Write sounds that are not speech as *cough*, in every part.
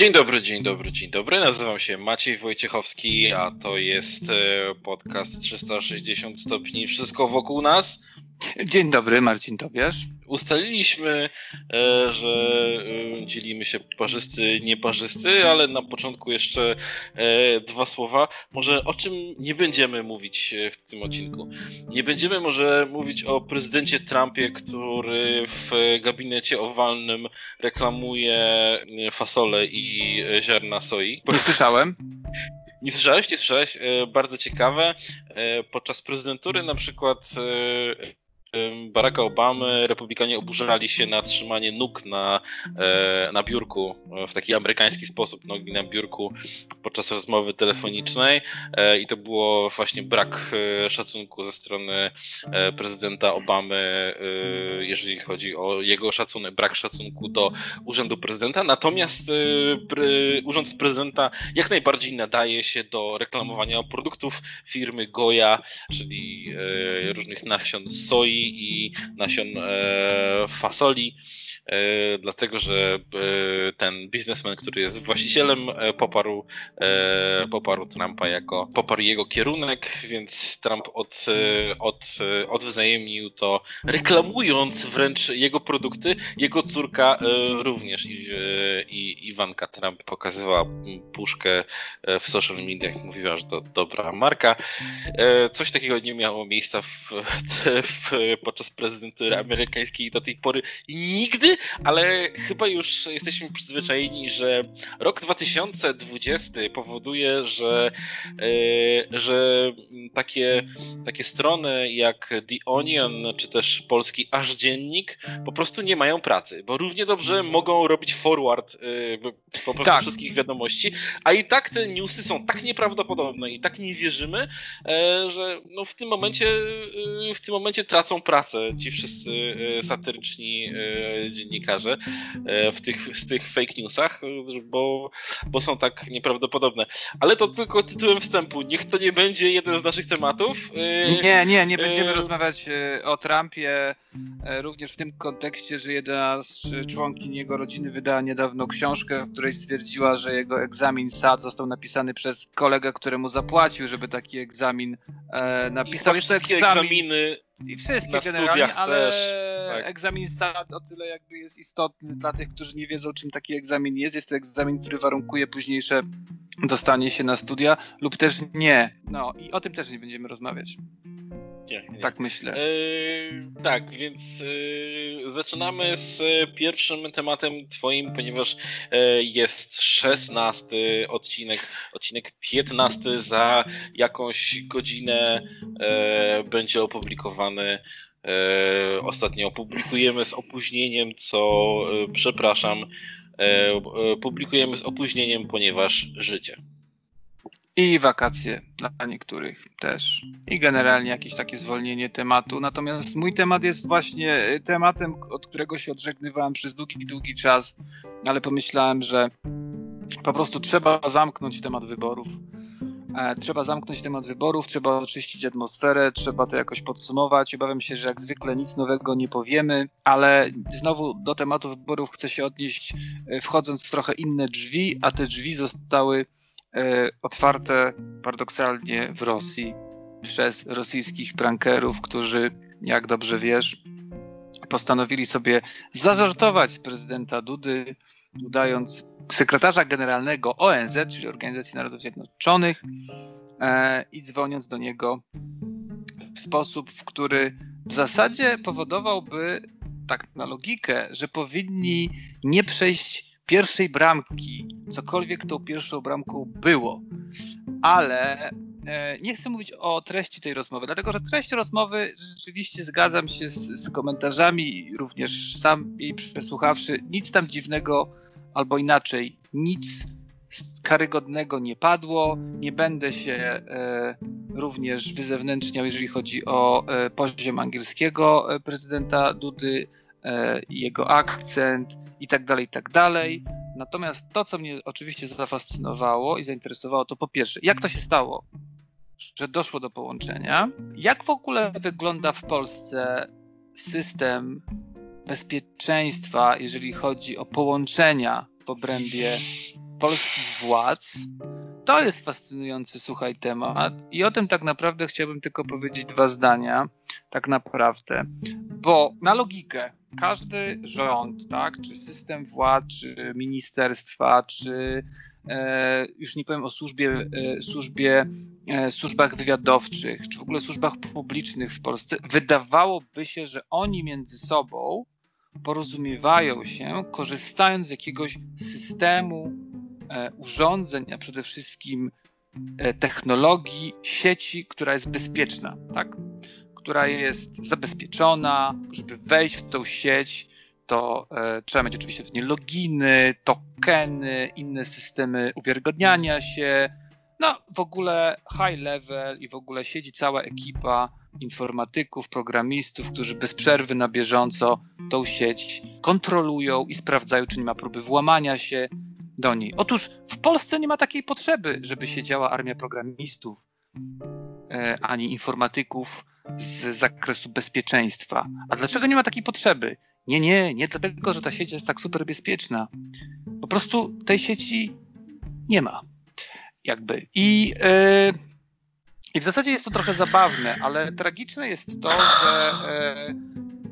Dzień dobry, dzień dobry, dzień dobry. Nazywam się Maciej Wojciechowski, a to jest e, podcast 360 stopni Wszystko wokół nas. Dzień dobry, Marcin Tobiasz. Ustaliliśmy, e, że e, dzielimy się parzysty, nieparzysty, ale na początku jeszcze dwa słowa. Może o czym nie będziemy mówić w tym odcinku? Nie będziemy może mówić o prezydencie Trumpie, który w gabinecie owalnym reklamuje fasole i ziarna soi. Nie słyszałem. Nie słyszałeś? Nie słyszałeś? Bardzo ciekawe. Podczas prezydentury na przykład Baracka Obamy republikanie oburzali się na trzymanie nóg na, e, na biurku e, w taki amerykański sposób, nogi na biurku podczas rozmowy telefonicznej e, i to było właśnie brak szacunku ze strony prezydenta Obamy, jeżeli chodzi o jego szacunek, brak szacunku do urzędu prezydenta. Natomiast urząd prezydenta jak najbardziej nadaje się do reklamowania produktów firmy Goya, czyli różnych nasion soi, i nasion e, fasoli. E, dlatego że e, ten biznesmen, który jest właścicielem, e, poparł, poparł Trumpa jako, poparł jego kierunek, więc Trump od, od, odwzajemnił to, reklamując wręcz jego produkty. Jego córka również i, Iwanka Trump pokazywała puszkę w social mediach, mówiła, że to dobra marka. Coś takiego nie miało miejsca *laughs* w, w, podczas prezydentury amerykańskiej do tej pory nigdy, ale chyba już jesteśmy przyzwyczajeni, że rok 2020 powoduje, że, e, że takie, takie strony jak The Onion, czy też polski Aż Dziennik po prostu nie mają pracy, bo równie dobrze mogą robić forward e, po prostu tak. wszystkich wiadomości, a i tak te newsy są tak nieprawdopodobne i tak nie wierzymy, e, że no w tym momencie w tym momencie tracą pracę ci wszyscy satyryczni dziennikarze w tych, z tych fake newsach, bo, bo są tak nieprawdopodobne. Ale to tylko tytułem wstępu. Niech to nie będzie jeden z naszych tematów. E, nie, nie, nie będziemy e... rozmawiać e, o Trumpie również w tym kontekście, że jedna z członkiń jego rodziny wydała niedawno książkę, w której stwierdziła, że jego egzamin SAT został napisany przez kolegę, któremu zapłacił, żeby taki egzamin napisał. To egzamin, egzaminy i wszystkie generalnie, ale też, tak. egzamin SAT o tyle jakby jest istotny dla tych, którzy nie wiedzą, czym taki egzamin jest. Jest to egzamin, który warunkuje późniejsze dostanie się na studia lub też nie. No i o tym też nie będziemy rozmawiać. Nie, nie. Tak myślę. E, tak, więc e, zaczynamy z pierwszym tematem twoim, ponieważ e, jest szesnasty odcinek, odcinek piętnasty za jakąś godzinę e, będzie opublikowany e, ostatnio opublikujemy z opóźnieniem, co e, przepraszam, publikujemy z opóźnieniem, ponieważ życie. I wakacje dla niektórych też. I generalnie jakieś takie zwolnienie tematu. Natomiast mój temat jest właśnie tematem, od którego się odżegnywałem przez długi, długi czas, ale pomyślałem, że po prostu trzeba zamknąć temat wyborów. E, trzeba zamknąć temat wyborów, trzeba oczyścić atmosferę, trzeba to jakoś podsumować. Obawiam się, że jak zwykle nic nowego nie powiemy, ale znowu do tematu wyborów chcę się odnieść, e, wchodząc w trochę inne drzwi, a te drzwi zostały otwarte paradoksalnie w Rosji przez rosyjskich prankerów, którzy, jak dobrze wiesz, postanowili sobie zażartować z prezydenta Dudy, udając sekretarza generalnego ONZ, czyli Organizacji Narodów Zjednoczonych, e, i dzwoniąc do niego w sposób, w który w zasadzie powodowałby, tak na logikę, że powinni nie przejść pierwszej bramki, cokolwiek tą pierwszą bramką było. Ale e, nie chcę mówić o treści tej rozmowy, dlatego że treść rozmowy rzeczywiście zgadzam się z, z komentarzami, również sam jej przesłuchawszy, nic tam dziwnego albo inaczej, nic karygodnego nie padło. Nie będę się e, również wyzewnętrzniał, jeżeli chodzi o e, poziom angielskiego e, prezydenta Dudy. E, jego akcent i tak dalej, i tak dalej. Natomiast to, co mnie oczywiście zafascynowało i zainteresowało, to po pierwsze, jak to się stało, że doszło do połączenia? Jak w ogóle wygląda w Polsce system bezpieczeństwa, jeżeli chodzi o połączenia w obrębie polskich władz. To jest fascynujący, słuchaj, temat i o tym tak naprawdę chciałbym tylko powiedzieć dwa zdania, tak naprawdę, bo na logikę każdy rząd, tak, czy system władz, czy ministerstwa, czy e, już nie powiem o służbie, e, służbie e, służbach wywiadowczych, czy w ogóle służbach publicznych w Polsce, wydawałoby się, że oni między sobą porozumiewają się, korzystając z jakiegoś systemu e, urządzeń, a przede wszystkim e, technologii, sieci, która jest bezpieczna, tak? Która jest zabezpieczona, żeby wejść w tą sieć, to e, trzeba mieć oczywiście nie loginy, tokeny, inne systemy uwiarygodniania się. No, w ogóle high level i w ogóle siedzi cała ekipa informatyków, programistów, którzy bez przerwy na bieżąco tą sieć kontrolują i sprawdzają, czy nie ma próby włamania się do niej. Otóż w Polsce nie ma takiej potrzeby, żeby siedziała armia programistów e, ani informatyków z zakresu bezpieczeństwa. A dlaczego nie ma takiej potrzeby? Nie, nie, nie dlatego, że ta sieć jest tak super bezpieczna. Po prostu tej sieci nie ma. Jakby. I, yy, i w zasadzie jest to trochę zabawne, ale tragiczne jest to, że yy,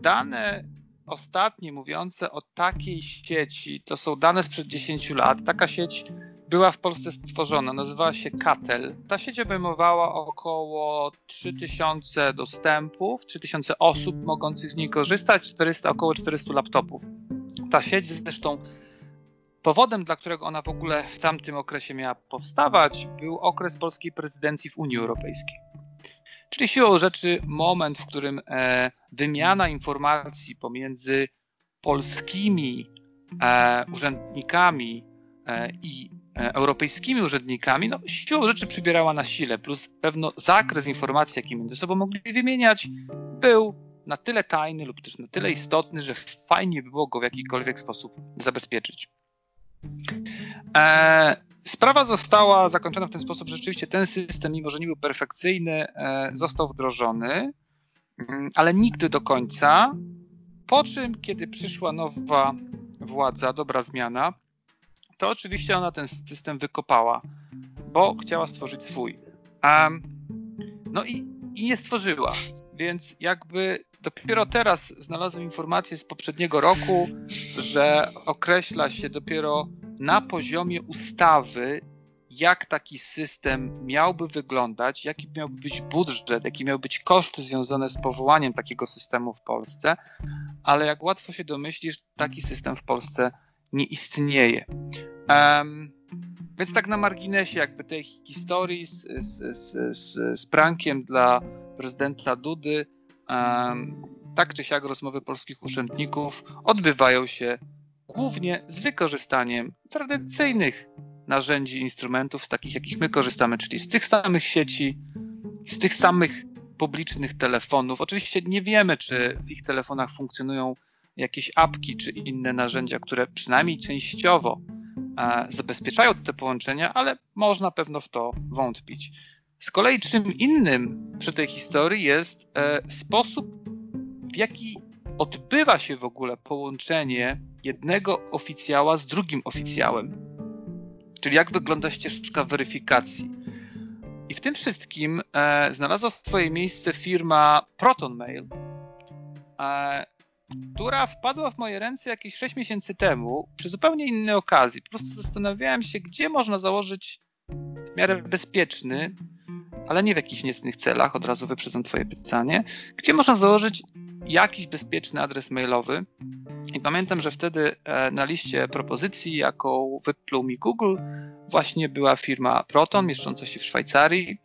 dane ostatnie mówiące o takiej sieci to są dane sprzed 10 lat. Taka sieć była w Polsce stworzona, nazywała się Katel. Ta sieć obejmowała około 3000 dostępów, 3000 osób mogących z niej korzystać, 400, około 400 laptopów. Ta sieć zresztą powodem, dla którego ona w ogóle w tamtym okresie miała powstawać, był okres polskiej prezydencji w Unii Europejskiej. Czyli siłą rzeczy moment, w którym e, wymiana informacji pomiędzy polskimi e, urzędnikami e, i europejskimi urzędnikami, no, siłą rzeczy przybierała na sile, plus pewno zakres informacji, jakie między sobą mogli wymieniać, był na tyle tajny lub też na tyle istotny, że fajnie by było go w jakikolwiek sposób zabezpieczyć. E, sprawa została zakończona w ten sposób, że rzeczywiście ten system, mimo że nie był perfekcyjny, e, został wdrożony, mm, ale nigdy do końca. Po czym, kiedy przyszła nowa władza, dobra zmiana, to oczywiście ona ten system wykopała, bo chciała stworzyć swój. Um, no i, i nie stworzyła, więc jakby dopiero teraz znalazłem informację z poprzedniego roku, że określa się dopiero na poziomie ustawy, jak taki system miałby wyglądać, jaki miałby być budżet, jakie miały być koszty związane z powołaniem takiego systemu w Polsce, ale jak łatwo się domyślisz, taki system w Polsce nie istnieje. Um, więc tak na marginesie jakby tej historii z, z, z, z, z prankiem dla prezydenta Dudy, um, tak czy siak rozmowy polskich urzędników odbywają się głównie z wykorzystaniem tradycyjnych narzędzi, instrumentów, z takich jakich my korzystamy, czyli z tych samych sieci, z tych samych publicznych telefonów. Oczywiście nie wiemy, czy w ich telefonach funkcjonują jakieś apki czy inne narzędzia, które przynajmniej częściowo e, zabezpieczają te połączenia, ale można pewno w to wątpić. Z kolei czym innym przy tej historii jest e, sposób, w jaki odbywa się w ogóle połączenie jednego oficjała z drugim oficjałem. Czyli jak wygląda ścieżka weryfikacji. I w tym wszystkim e, znalazła swoje miejsce firma ProtonMail, e, która wpadła w moje ręce jakieś 6 miesięcy temu przy zupełnie innej okazji. Po prostu zastanawiałem się, gdzie można założyć w miarę bezpieczny, ale nie w jakichś niecnych celach, od razu wyprzedzam Twoje pytanie, gdzie można założyć jakiś bezpieczny adres mailowy. I pamiętam, że wtedy e, na liście propozycji, jaką wypluł mi Google, właśnie była firma Proton, mieszcząca się w Szwajcarii,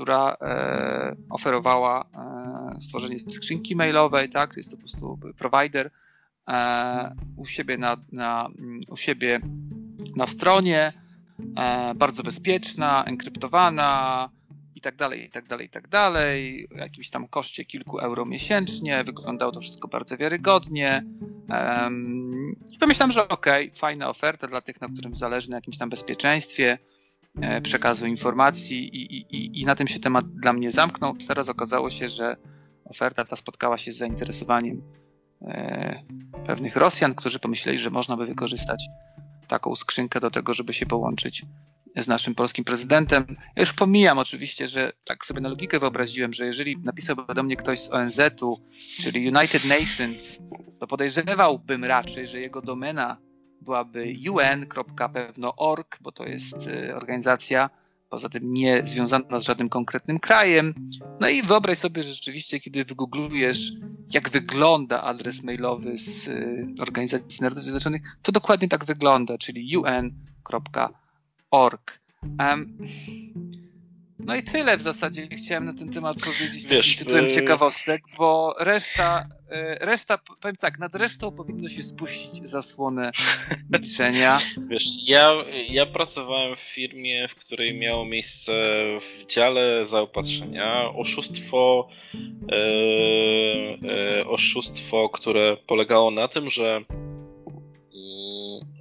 która e, oferowała e, stworzenie skrzynki mailowej, tak, jest to po prostu provider e, u siebie na, na, u siebie na stronie, bardzo bezpieczna, enkryptowana i tak dalej, i tak dalej, i tak dalej, jakimś tam koszcie kilku euro miesięcznie, wyglądało to wszystko bardzo wiarygodnie. I pomyślałem, że okay, fajna oferta dla tych, na którym zależy na jakimś tam bezpieczeństwie, przekazu informacji i, i, i na tym się temat dla mnie zamknął. Teraz okazało się, że oferta ta spotkała się z zainteresowaniem e, pewnych Rosjan, którzy pomyśleli, że można by wykorzystać taką skrzynkę do tego, żeby się połączyć z naszym polskim prezydentem. Ja już pomijam oczywiście, że tak sobie na logikę wyobraziłem, że jeżeli napisałby do mnie ktoś z ONZ-u, czyli United Nations, to podejrzewałbym raczej, że jego domena byłaby un.pewno.org, bo to jest y, organizacja poza tym nie związana z żadnym konkretnym krajem. No i wyobraź sobie, że rzeczywiście, kiedy wygooglujesz, jak wygląda adres mailowy z y, Organizacji Narodów Zjednoczonych, to dokładnie tak wygląda, czyli un.org. Um, no i tyle w zasadzie chciałem na ten temat powiedzieć Wiesz, tytułem yy... ciekawostek, bo reszta, yy, reszta, powiem tak, nad resztą powinno się spuścić zasłonę *laughs* milczenia. Wiesz, ja, ja pracowałem w firmie, w której miało miejsce w dziale zaopatrzenia oszustwo, yy, oszustwo, które polegało na tym, że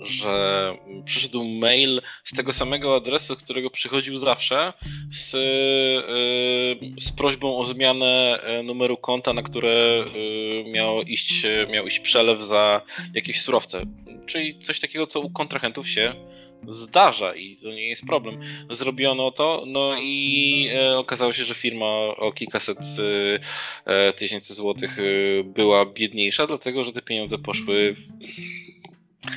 że przyszedł mail z tego samego adresu, z którego przychodził zawsze, z, y, z prośbą o zmianę e, numeru konta, na które y, miał iść, miał iść przelew za jakieś surowce. Czyli coś takiego, co u kontrahentów się zdarza i to nie jest problem. Zrobiono to, no i okazało się, że firma o kilkaset tysięcy złotych była biedniejsza, dlatego że te pieniądze poszły w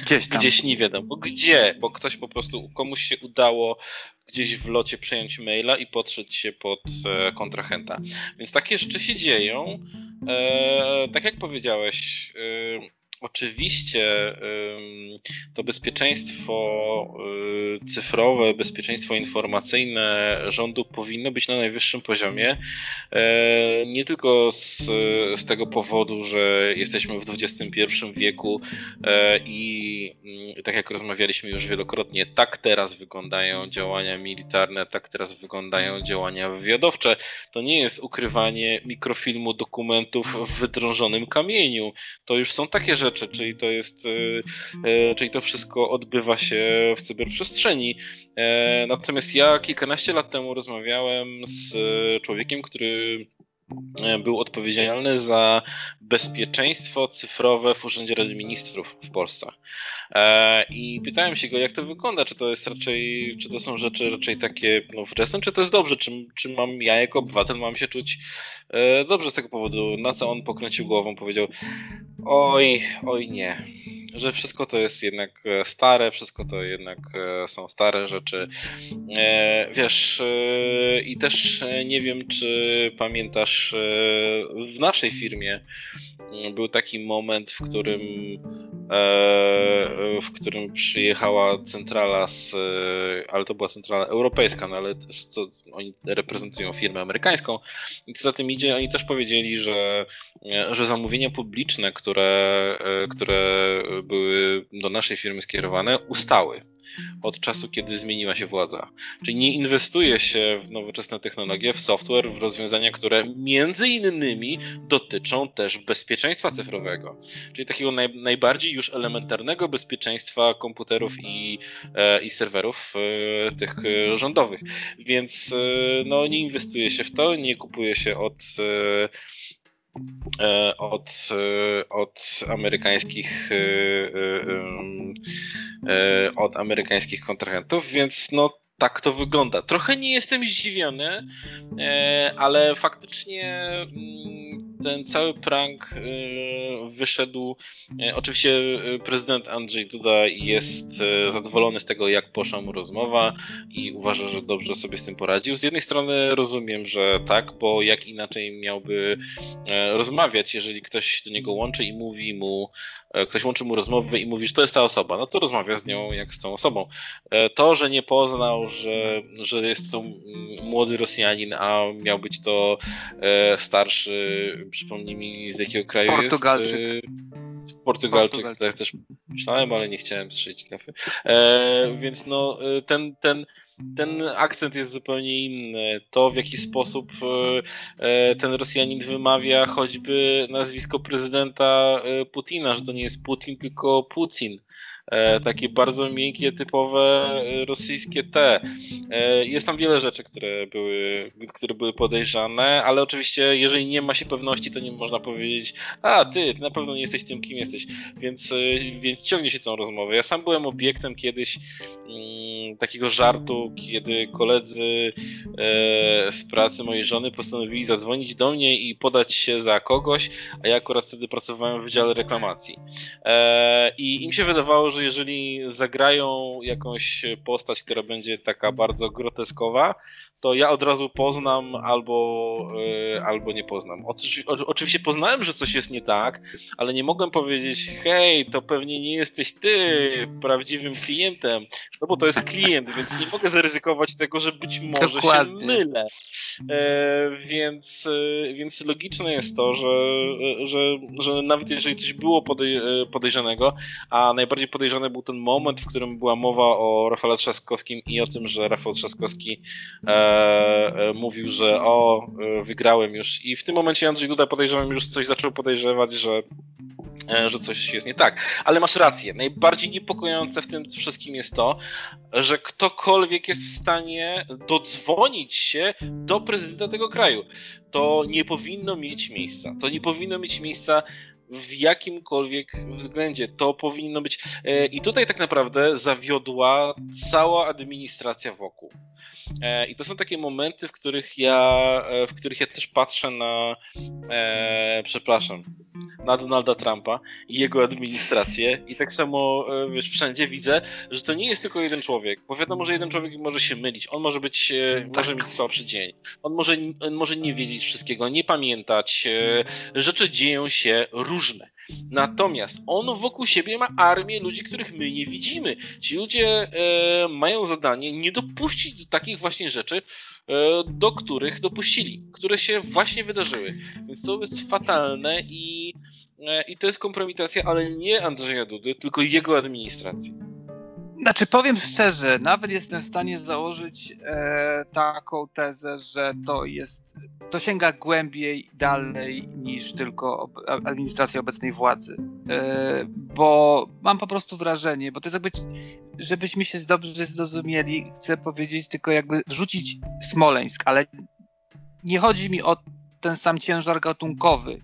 Gdzieś tam. Gdzieś nie wiadomo gdzie, bo ktoś po prostu, komuś się udało gdzieś w locie przejąć maila i podszedł się pod e, kontrahenta. Więc takie rzeczy się dzieją. E, tak jak powiedziałeś, e, Oczywiście to bezpieczeństwo y, cyfrowe, bezpieczeństwo informacyjne rządu powinno być na najwyższym poziomie. E, nie tylko z, z tego powodu, że jesteśmy w XXI wieku e, i mm, tak jak rozmawialiśmy już wielokrotnie, tak teraz wyglądają działania militarne, tak teraz wyglądają działania wywiadowcze. To nie jest ukrywanie mikrofilmu dokumentów w wydrążonym kamieniu. To już są takie rzeczy, rzeczy, czyli to jest, e, e, czyli to wszystko odbywa się w cyberprzestrzeni. E, natomiast ja kilkanaście lat temu rozmawiałem z człowiekiem, który był odpowiedzialny za bezpieczeństwo cyfrowe w Urzędzie Rady Ministrów w Polsce. I pytałem się go, jak to wygląda, czy to jest raczej, czy to są rzeczy raczej takie no, wczesne, czy to jest dobrze, czy, czy mam ja jako obywatel mam się czuć dobrze z tego powodu. Na co on pokręcił głową, powiedział, Oj, oj nie. Że wszystko to jest jednak e, stare, wszystko to jednak e, są stare rzeczy. E, wiesz, i też nie wiem, czy pamiętasz, w naszej firmie był taki moment, w którym E, w którym przyjechała centrala z, ale to była centrala europejska, no ale też co, oni reprezentują firmę amerykańską. I co za tym idzie, oni też powiedzieli, że, że zamówienia publiczne, które, e, które były do naszej firmy skierowane, ustały od czasu, kiedy zmieniła się władza. Czyli nie inwestuje się w nowoczesne technologie, w software, w rozwiązania, które między innymi dotyczą też bezpieczeństwa cyfrowego. Czyli takiego naj, najbardziej już elementarnego bezpieczeństwa komputerów i, e, i serwerów e, tych e, rządowych. Więc e, no, nie inwestuje się w to, nie kupuje się od E, od, e, od amerykańskich e, od amerykańskich kontrahentów, więc no tak to wygląda. Trochę nie jestem zdziwiony, ale faktycznie mm, ten cały prank y, wyszedł. Y, oczywiście y, prezydent Andrzej Duda jest zadowolony z tego, jak poszła mu rozmowa i uważa, że dobrze sobie z tym poradził. Z jednej strony rozumiem, że tak, bo jak inaczej miałby rozmawiać, jeżeli ktoś do niego łączy i mówi mu, ktoś łączy mu rozmowę i mówi, że to jest ta osoba, no to rozmawia z nią jak z tą osobą. To, że nie poznał, że, że jest to młody Rosjanin, a miał być to starszy przypomnij mi z jakiego kraju Portugalczyk. jest. Portugalczyk. Portugalczyk, tak też myślałem, ale nie chciałem strzelić kafy. E, więc no, e, ten, ten, ten akcent jest zupełnie inny. To, w jaki sposób e, ten Rosjanin wymawia choćby nazwisko prezydenta Putina, że to nie jest Putin, tylko Putin. E, takie bardzo miękkie, typowe e, rosyjskie T. E, jest tam wiele rzeczy, które były, które były podejrzane, ale oczywiście, jeżeli nie ma się pewności, to nie można powiedzieć, a ty, ty na pewno nie jesteś tym, kim jesteś, więc, więc ciągnie się tą rozmowę. Ja sam byłem obiektem kiedyś mm, takiego żartu, kiedy koledzy z pracy mojej żony postanowili zadzwonić do mnie i podać się za kogoś, a ja akurat wtedy pracowałem w wydziale reklamacji. I im się wydawało, że jeżeli zagrają jakąś postać, która będzie taka bardzo groteskowa, to ja od razu poznam albo, yy, albo nie poznam. Oczywiście poznałem, że coś jest nie tak, ale nie mogłem powiedzieć, hej, to pewnie nie jesteś ty prawdziwym klientem, no bo to jest klient, więc nie mogę zaryzykować tego, że być może Dokładnie. się mylę. E, więc, e, więc logiczne jest to, że, że, że nawet jeżeli coś było podej podejrzanego, a najbardziej podejrzany był ten moment, w którym była mowa o Rafale Trzaskowskim i o tym, że Rafał Trzaskowski e, E, mówił, że o, e, wygrałem już. I w tym momencie Andrzej Duda podejrzewam już coś zaczął podejrzewać, że e, że coś jest nie tak. Ale masz rację. Najbardziej niepokojące w tym wszystkim jest to, że ktokolwiek jest w stanie dodzwonić się do prezydenta tego kraju. To nie powinno mieć miejsca. To nie powinno mieć miejsca w jakimkolwiek względzie. To powinno być. I tutaj tak naprawdę zawiodła cała administracja wokół. E, I to są takie momenty, w których ja, e, w których ja też patrzę na, e, przepraszam, na Donalda Trumpa i jego administrację i tak samo e, wiesz, wszędzie widzę, że to nie jest tylko jeden człowiek, bo wiadomo, że jeden człowiek może się mylić, on może być, tak. może mieć słabszy dzień, on może, on może nie wiedzieć wszystkiego, nie pamiętać, rzeczy dzieją się różne. Natomiast on wokół siebie ma armię ludzi, których my nie widzimy. Ci ludzie e, mają zadanie nie dopuścić do takich właśnie rzeczy, e, do których dopuścili, które się właśnie wydarzyły. Więc to jest fatalne i, e, i to jest kompromitacja, ale nie Andrzeja Dudy, tylko jego administracji. Znaczy, powiem szczerze, nawet jestem w stanie założyć e, taką tezę, że to jest, to sięga głębiej, dalej niż tylko administracja obecnej władzy. E, bo mam po prostu wrażenie, bo to jest jakby, żebyśmy się dobrze zrozumieli, chcę powiedzieć tylko jakby wrzucić Smoleńsk, ale nie chodzi mi o ten sam ciężar gatunkowy.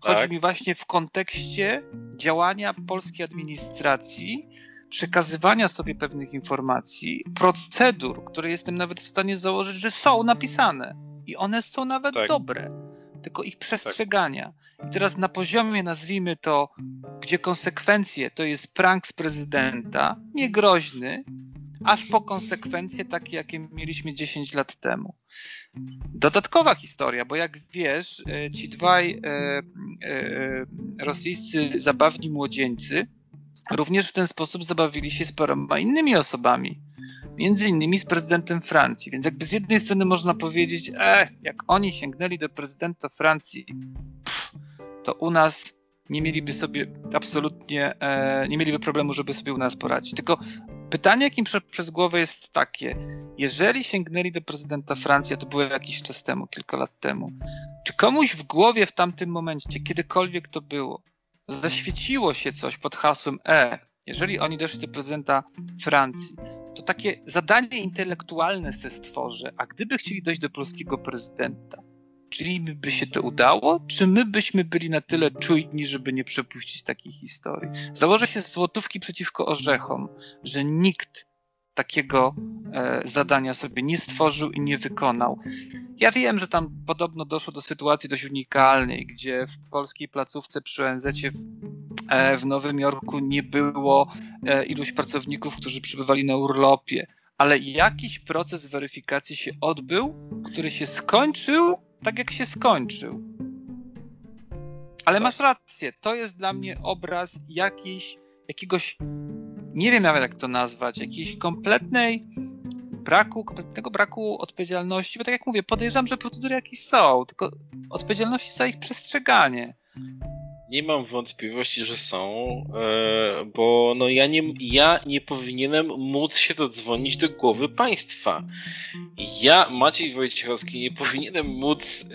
Chodzi tak. mi właśnie w kontekście działania polskiej administracji, przekazywania sobie pewnych informacji, procedur, które jestem nawet w stanie założyć, że są napisane i one są nawet tak. dobre, tylko ich przestrzegania. I teraz na poziomie, nazwijmy to, gdzie konsekwencje to jest prank z prezydenta, niegroźny, aż po konsekwencje takie, jakie mieliśmy 10 lat temu. Dodatkowa historia, bo jak wiesz, e, ci dwaj e, e, rosyjscy zabawni młodzieńcy również w ten sposób zabawili się z paroma innymi osobami. Między innymi z prezydentem Francji. Więc jakby z jednej strony można powiedzieć, e, jak oni sięgnęli do prezydenta Francji, pff, to u nas nie mieliby sobie absolutnie, e, nie mieliby problemu, żeby sobie u nas poradzić. Tylko pytanie, jakim prze, przez głowę jest takie, jeżeli sięgnęli do prezydenta Francji, a to było jakiś czas temu, kilka lat temu, czy komuś w głowie w tamtym momencie, kiedykolwiek to było, zaświeciło się coś pod hasłem E, jeżeli oni doszli do prezydenta Francji, to takie zadanie intelektualne se stworzę, a gdyby chcieli dojść do polskiego prezydenta, czyli by się to udało, czy my byśmy byli na tyle czujni, żeby nie przepuścić takiej historii? Założę się złotówki przeciwko orzechom, że nikt takiego e, zadania sobie nie stworzył i nie wykonał. Ja wiem, że tam podobno doszło do sytuacji dość unikalnej, gdzie w polskiej placówce przy ONZ w, e, w Nowym Jorku nie było e, iluś pracowników, którzy przybywali na urlopie, ale jakiś proces weryfikacji się odbył, który się skończył tak, jak się skończył. Ale masz rację, to jest dla mnie obraz jakiś, jakiegoś nie wiem nawet jak to nazwać, jakiejś kompletnej braku, kompletnego braku odpowiedzialności, bo tak jak mówię, podejrzewam, że procedury jakieś są, tylko odpowiedzialności za ich przestrzeganie. Nie mam wątpliwości, że są, e, bo no ja nie, ja nie powinienem móc się dodzwonić do głowy państwa. Ja, Maciej Wojciechowski, nie powinienem móc, e,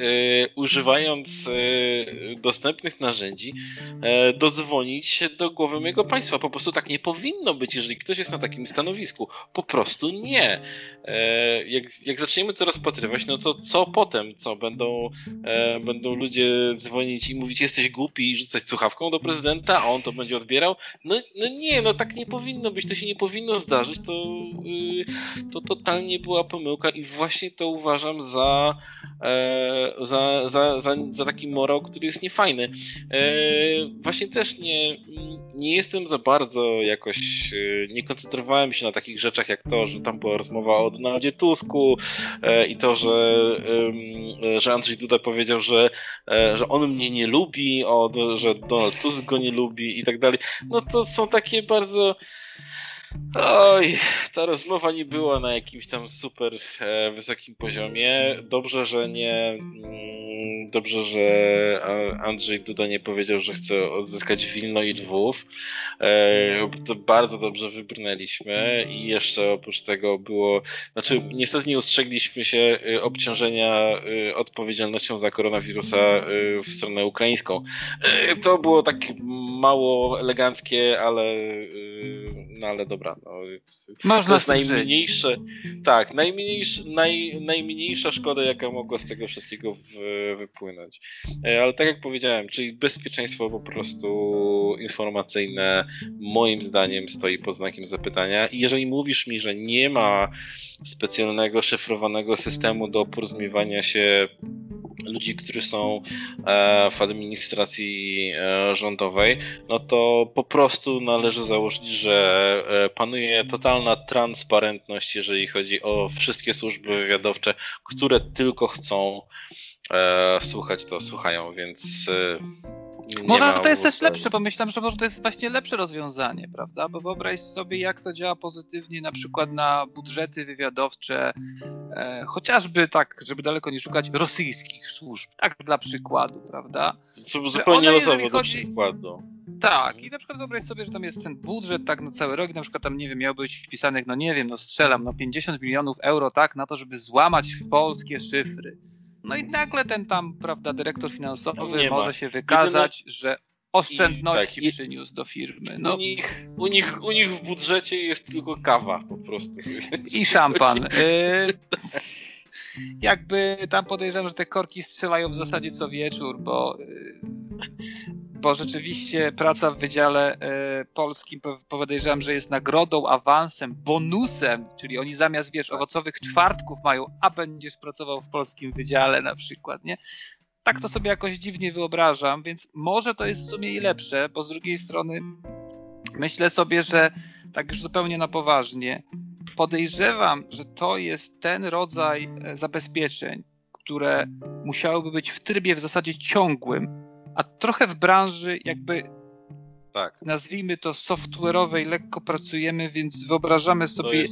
używając e, dostępnych narzędzi, dodzwonić się do głowy mojego państwa. Po prostu tak nie powinno być, jeżeli ktoś jest na takim stanowisku. Po prostu nie. Jak, jak zaczniemy to rozpatrywać, no to co potem? Co będą, będą ludzie dzwonić i mówić, jesteś głupi rzucać słuchawką do prezydenta, a on to będzie odbierał. No, no nie, no tak nie powinno być, to się nie powinno zdarzyć, to, yy, to totalnie była pomyłka i właśnie to uważam za, e, za, za, za, za taki morał, który jest niefajny. E, właśnie też nie, nie jestem za bardzo jakoś, e, nie koncentrowałem się na takich rzeczach jak to, że tam była rozmowa o Donaldzie Tusku e, i to, że, że Andrzej Duda powiedział, że, e, że on mnie nie lubi, o, że Donald Tusk go nie lubi i tak dalej. No to są takie bardzo Oj, ta rozmowa nie była na jakimś tam super e, wysokim poziomie. Dobrze, że nie. Mm, dobrze, że Andrzej Duda nie powiedział, że chce odzyskać Wilno i Lwów. E, to bardzo dobrze wybrnęliśmy i jeszcze oprócz tego było. Znaczy, niestety nie ustrzegliśmy się e, obciążenia e, odpowiedzialnością za koronawirusa e, w stronę ukraińską. E, to było tak mało eleganckie, ale. No ale dobra. No, Można to jest najmniejsze. Tak, najmniejsza, naj, najmniejsza szkoda, jaka mogła z tego wszystkiego w, wypłynąć. E, ale tak jak powiedziałem, czyli bezpieczeństwo po prostu informacyjne moim zdaniem stoi pod znakiem zapytania. I jeżeli mówisz mi, że nie ma specjalnego szyfrowanego systemu do porozumiewania się ludzi, którzy są e, w administracji e, rządowej, no to po prostu należy założyć, że e, panuje totalna transparentność, jeżeli chodzi o wszystkie służby wywiadowcze, które tylko chcą słuchać, to słuchają, więc może to jest też lepsze, pomyślam, że może to jest właśnie lepsze rozwiązanie, prawda? Bo wyobraź sobie, jak to działa pozytywnie na przykład na budżety wywiadowcze, e, chociażby tak, żeby daleko nie szukać, rosyjskich służb, tak dla przykładu, prawda? To zupełnie losowo do przykładu. Tak, i na przykład wyobraź sobie, że tam jest ten budżet tak na cały rok, na przykład tam, nie wiem, miał być wpisanych, no nie wiem, no strzelam, no 50 milionów euro, tak, na to, żeby złamać polskie szyfry no i nagle ten tam, prawda, dyrektor finansowy może się wykazać, Jedyne... że oszczędności I, tak, przyniósł do firmy. No. U, nich, u, nich, u nich w budżecie jest tylko kawa po prostu. I szampan. Y jakby tam podejrzewam, że te korki strzelają w zasadzie co wieczór, bo y, bo rzeczywiście praca w Wydziale e, Polskim podejrzewam, że jest nagrodą, awansem, bonusem, czyli oni zamiast, wiesz, owocowych czwartków mają, a będziesz pracował w Polskim Wydziale na przykład, nie? Tak to sobie jakoś dziwnie wyobrażam, więc może to jest w sumie i lepsze, bo z drugiej strony myślę sobie, że tak już zupełnie na poważnie, podejrzewam, że to jest ten rodzaj e, zabezpieczeń, które musiałyby być w trybie w zasadzie ciągłym, a trochę w branży jakby tak. nazwijmy to software'owej lekko pracujemy, więc wyobrażamy sobie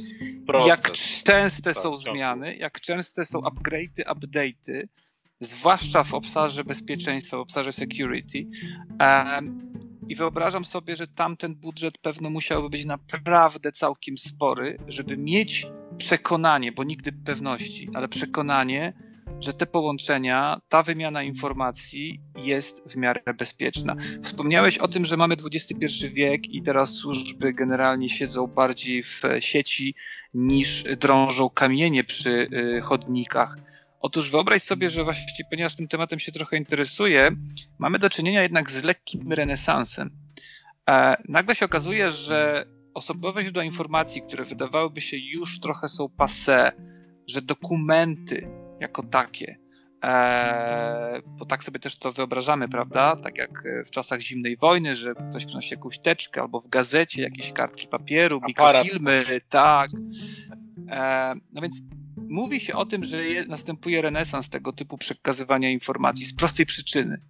jak częste tak, są zmiany, jak częste są upgrade'y, update'y, zwłaszcza w obszarze bezpieczeństwa, w obszarze security. Um, I wyobrażam sobie, że tamten budżet pewno musiałby być naprawdę całkiem spory, żeby mieć przekonanie, bo nigdy pewności, ale przekonanie, że te połączenia, ta wymiana informacji jest w miarę bezpieczna. Wspomniałeś o tym, że mamy XXI wiek i teraz służby generalnie siedzą bardziej w sieci niż drążą kamienie przy y, chodnikach. Otóż wyobraź sobie, że właściwie, ponieważ tym tematem się trochę interesuję, mamy do czynienia jednak z lekkim renesansem. E, nagle się okazuje, że osobowe źródła informacji, które wydawałyby się już trochę są passe, że dokumenty, jako takie. Eee, bo tak sobie też to wyobrażamy, prawda? Tak jak w czasach zimnej wojny, że ktoś przynosi jakąś teczkę albo w gazecie jakieś kartki papieru, mikrofilmy, tak. Eee, no więc mówi się o tym, że je, następuje renesans tego typu przekazywania informacji z prostej przyczyny,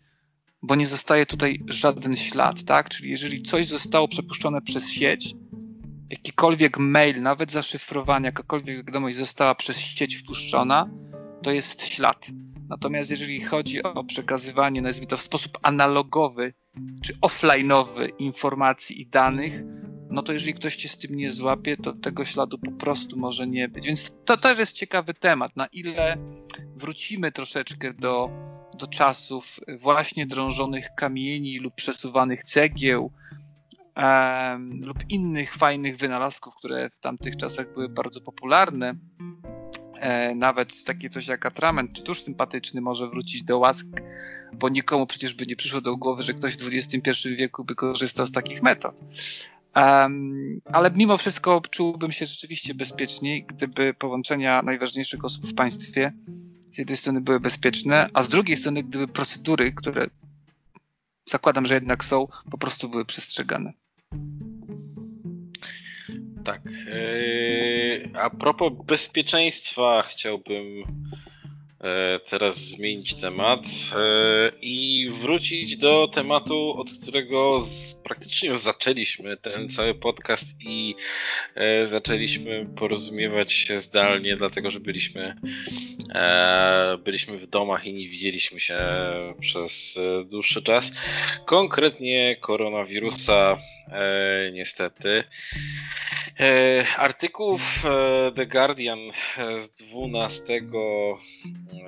bo nie zostaje tutaj żaden ślad, tak? Czyli jeżeli coś zostało przepuszczone przez sieć, jakikolwiek mail, nawet zaszyfrowanie, jakakolwiek wiadomość została przez sieć wpuszczona, to jest ślad. Natomiast jeżeli chodzi o przekazywanie, nazwijmy to w sposób analogowy czy offline'owy informacji i danych, no to jeżeli ktoś cię z tym nie złapie, to tego śladu po prostu może nie być. Więc to też jest ciekawy temat, na ile wrócimy troszeczkę do, do czasów właśnie drążonych kamieni lub przesuwanych cegieł, um, lub innych fajnych wynalazków, które w tamtych czasach były bardzo popularne. E, nawet takie coś jak atrament czy tusz sympatyczny może wrócić do łask, bo nikomu przecież by nie przyszło do głowy, że ktoś w XXI wieku by korzystał z takich metod. Um, ale mimo wszystko czułbym się rzeczywiście bezpieczniej, gdyby połączenia najważniejszych osób w państwie z jednej strony były bezpieczne, a z drugiej strony gdyby procedury, które zakładam, że jednak są, po prostu były przestrzegane. Tak. Yy, a propos bezpieczeństwa, chciałbym E, teraz zmienić temat e, i wrócić do tematu, od którego praktycznie zaczęliśmy ten cały podcast i e, zaczęliśmy porozumiewać się zdalnie, dlatego że byliśmy, byliśmy w domach i nie widzieliśmy się przez dłuższy czas. Konkretnie koronawirusa, niestety. Artykuł w The Guardian z 12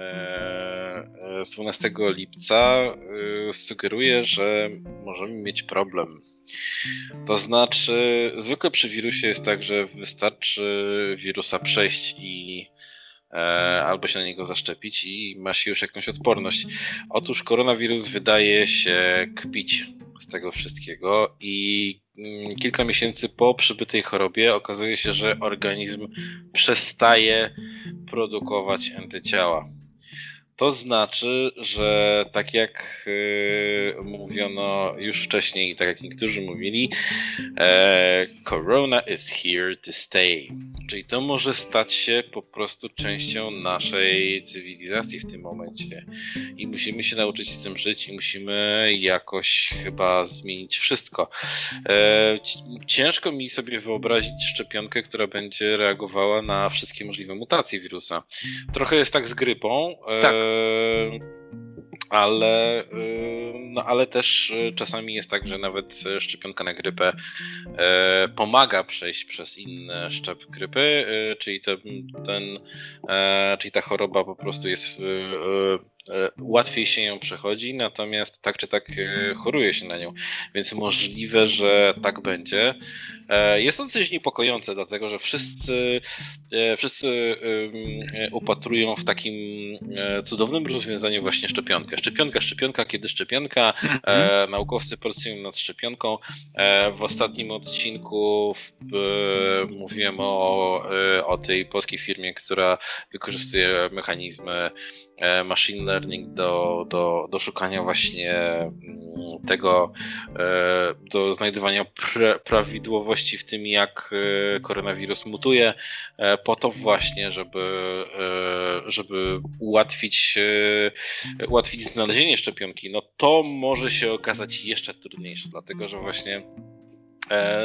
E, z 12 lipca e, sugeruje, że możemy mieć problem. To znaczy, zwykle przy wirusie jest tak, że wystarczy wirusa przejść i e, albo się na niego zaszczepić i ma się już jakąś odporność. Otóż koronawirus wydaje się kpić z tego wszystkiego i mm, kilka miesięcy po przybytej chorobie okazuje się, że organizm przestaje produkować antyciała. To znaczy, że tak jak yy, mówiono już wcześniej, tak jak niektórzy mówili, e, Corona is here to stay. Czyli to może stać się po prostu częścią naszej cywilizacji w tym momencie. I musimy się nauczyć z tym żyć i musimy jakoś chyba zmienić wszystko. E, ciężko mi sobie wyobrazić szczepionkę, która będzie reagowała na wszystkie możliwe mutacje wirusa. Trochę jest tak z grypą. E, tak ale, no, ale też czasami jest tak, że nawet szczepionka na grypę pomaga przejść przez inny szczep grypy, czyli ten, ten czyli ta choroba po prostu jest łatwiej się ją przechodzi, natomiast tak czy tak choruje się na nią, więc możliwe, że tak będzie. E, jest to coś niepokojące, dlatego że wszyscy, e, wszyscy upatrują w takim e, cudownym rozwiązaniu właśnie szczepionkę. Szczepionka, szczepionka, kiedy szczepionka. Mhm. Naukowcy pracują nad szczepionką. W ostatnim odcinku mówiłem o, o tej polskiej firmie, która wykorzystuje mechanizmy machine learning do, do, do szukania właśnie mm, tego, do znajdywania prawidłowości w tym, jak e, koronawirus mutuje, e, po to właśnie, żeby, e, żeby ułatwić, ułatwić znalezienie szczepionki, no to może się okazać jeszcze trudniejsze, dlatego że właśnie E,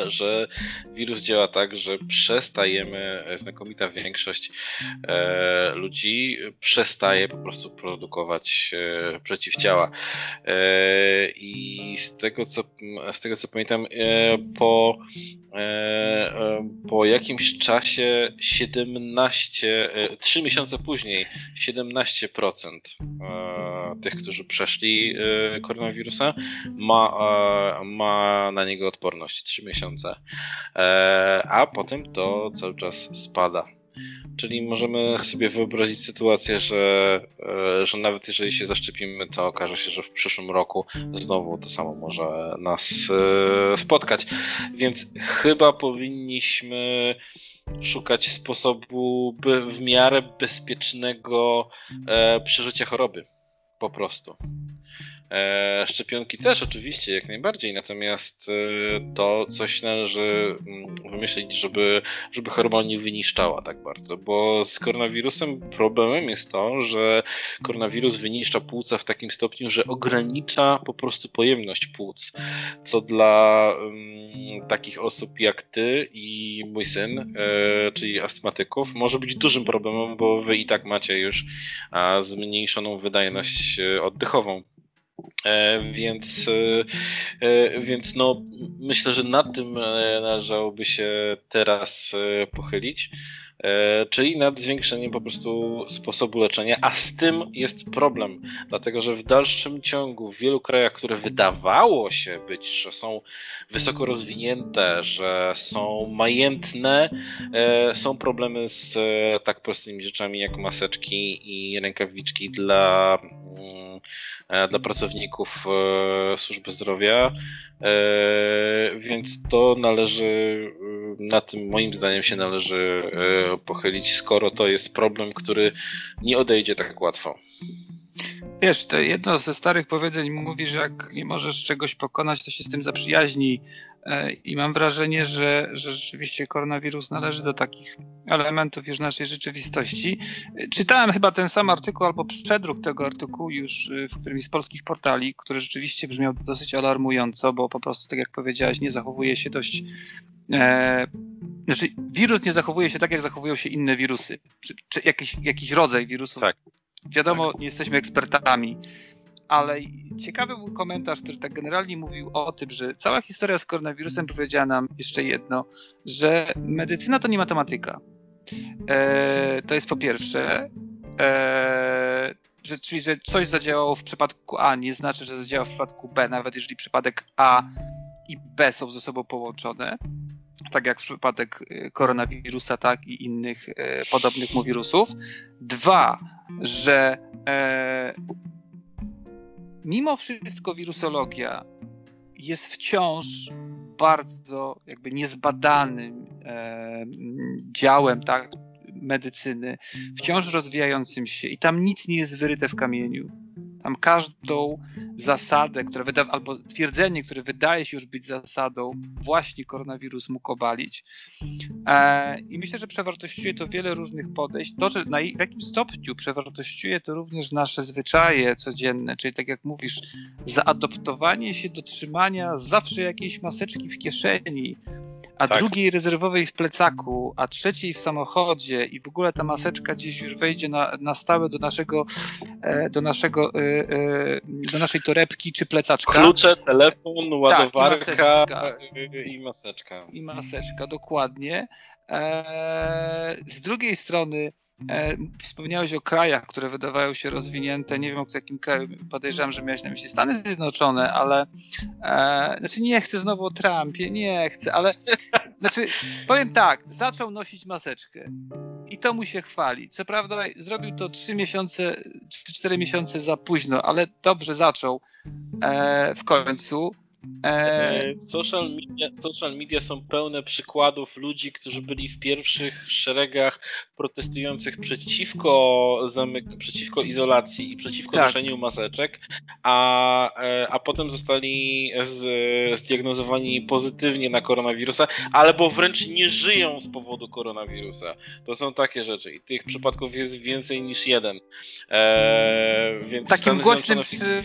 że wirus działa tak, że przestajemy, e, znakomita większość e, ludzi przestaje po prostu produkować przeciwciała. I z tego co, z tego co pamiętam, po, po jakimś czasie 17, 3 miesiące później 17% tych, którzy przeszli koronawirusa ma, ma na niego odporność 3 miesiące, e, a potem to cały czas spada. Czyli możemy sobie wyobrazić sytuację, że, e, że nawet jeżeli się zaszczepimy, to okaże się, że w przyszłym roku znowu to samo może nas e, spotkać. Więc chyba powinniśmy szukać sposobu by w miarę bezpiecznego przeżycia choroby. Po prostu. E, szczepionki też oczywiście, jak najbardziej, natomiast e, to coś należy mm, wymyślić, żeby, żeby choroba nie wyniszczała tak bardzo, bo z koronawirusem problemem jest to, że koronawirus wyniszcza płuca w takim stopniu, że ogranicza po prostu pojemność płuc, co dla um, takich osób jak ty i mój syn, e, czyli astmatyków, może być dużym problemem, bo wy i tak macie już a, zmniejszoną wydajność e, oddechową. E, więc, e, e, więc no, myślę, że nad tym należałoby się teraz pochylić, czyli nad zwiększeniem po prostu sposobu leczenia, a z tym jest problem, dlatego że w dalszym ciągu w wielu krajach, które wydawało się być, że są wysoko rozwinięte, że są majętne, są problemy z tak prostymi rzeczami jak maseczki i rękawiczki dla E, dla pracowników e, służby zdrowia, e, więc to należy, na tym moim zdaniem się należy pochylić, skoro to jest problem, który nie odejdzie tak łatwo. Wiesz, to jedno ze starych powiedzeń mówi, że jak nie możesz czegoś pokonać, to się z tym zaprzyjaźni. E, I mam wrażenie, że, że rzeczywiście koronawirus należy do takich elementów już naszej rzeczywistości. Czytałem chyba ten sam artykuł albo przedruk tego artykułu już w którymś z polskich portali, który rzeczywiście brzmiał dosyć alarmująco, bo po prostu, tak jak powiedziałeś, nie zachowuje się dość. E, znaczy, wirus nie zachowuje się tak, jak zachowują się inne wirusy, czy, czy jakiś, jakiś rodzaj wirusów. Tak. Wiadomo, nie jesteśmy ekspertami, ale ciekawy był komentarz, który tak generalnie mówił o tym, że cała historia z koronawirusem powiedziała nam jeszcze jedno, że medycyna to nie matematyka. E, to jest po pierwsze. E, że, czyli, że coś zadziałało w przypadku A nie znaczy, że zadziała w przypadku B, nawet jeżeli przypadek A i B są ze sobą połączone, tak jak w przypadek e, koronawirusa, tak i innych e, podobnych mu wirusów. Dwa, że e, mimo wszystko wirusologia jest wciąż bardzo jakby niezbadanym e, działem tak, medycyny, wciąż rozwijającym się i tam nic nie jest wyryte w kamieniu. Tam każdą zasadę, która wyda, albo twierdzenie, które wydaje się już być zasadą, właśnie koronawirus mógł obalić. E, I myślę, że przewartościuje to wiele różnych podejść. To, że na w jakim stopniu przewartościuje to również nasze zwyczaje codzienne, czyli tak jak mówisz, zaadoptowanie się do trzymania zawsze jakiejś maseczki w kieszeni, a tak. drugiej rezerwowej w plecaku, a trzeciej w samochodzie i w ogóle ta maseczka gdzieś już wejdzie na, na stałe do naszego, e, do naszego, e, do naszej torebki czy plecaczka. Klucze, telefon, ładowarka tak, i, maseczka. i maseczka. I maseczka, dokładnie. Z drugiej strony wspomniałeś o krajach, które wydawają się rozwinięte. Nie wiem o jakim kraju, podejrzewam, że miałeś na myśli Stany Zjednoczone, ale znaczy nie chcę znowu o Trumpie, nie chcę, ale znaczy powiem tak, zaczął nosić maseczkę i to mu się chwali. Co prawda zrobił to 3 miesiące czy 4 miesiące za późno, ale dobrze zaczął w końcu. E, social media, social media są pełne przykładów ludzi, którzy byli w pierwszych szeregach protestujących przeciwko, zamyk- przeciwko izolacji i przeciwko tak. noszeniu maseczek, a, e, a potem zostali z, zdiagnozowani pozytywnie na koronawirusa, albo wręcz nie żyją z powodu koronawirusa. To są takie rzeczy i tych przypadków jest więcej niż jeden. E, więc takim głośnym, przy...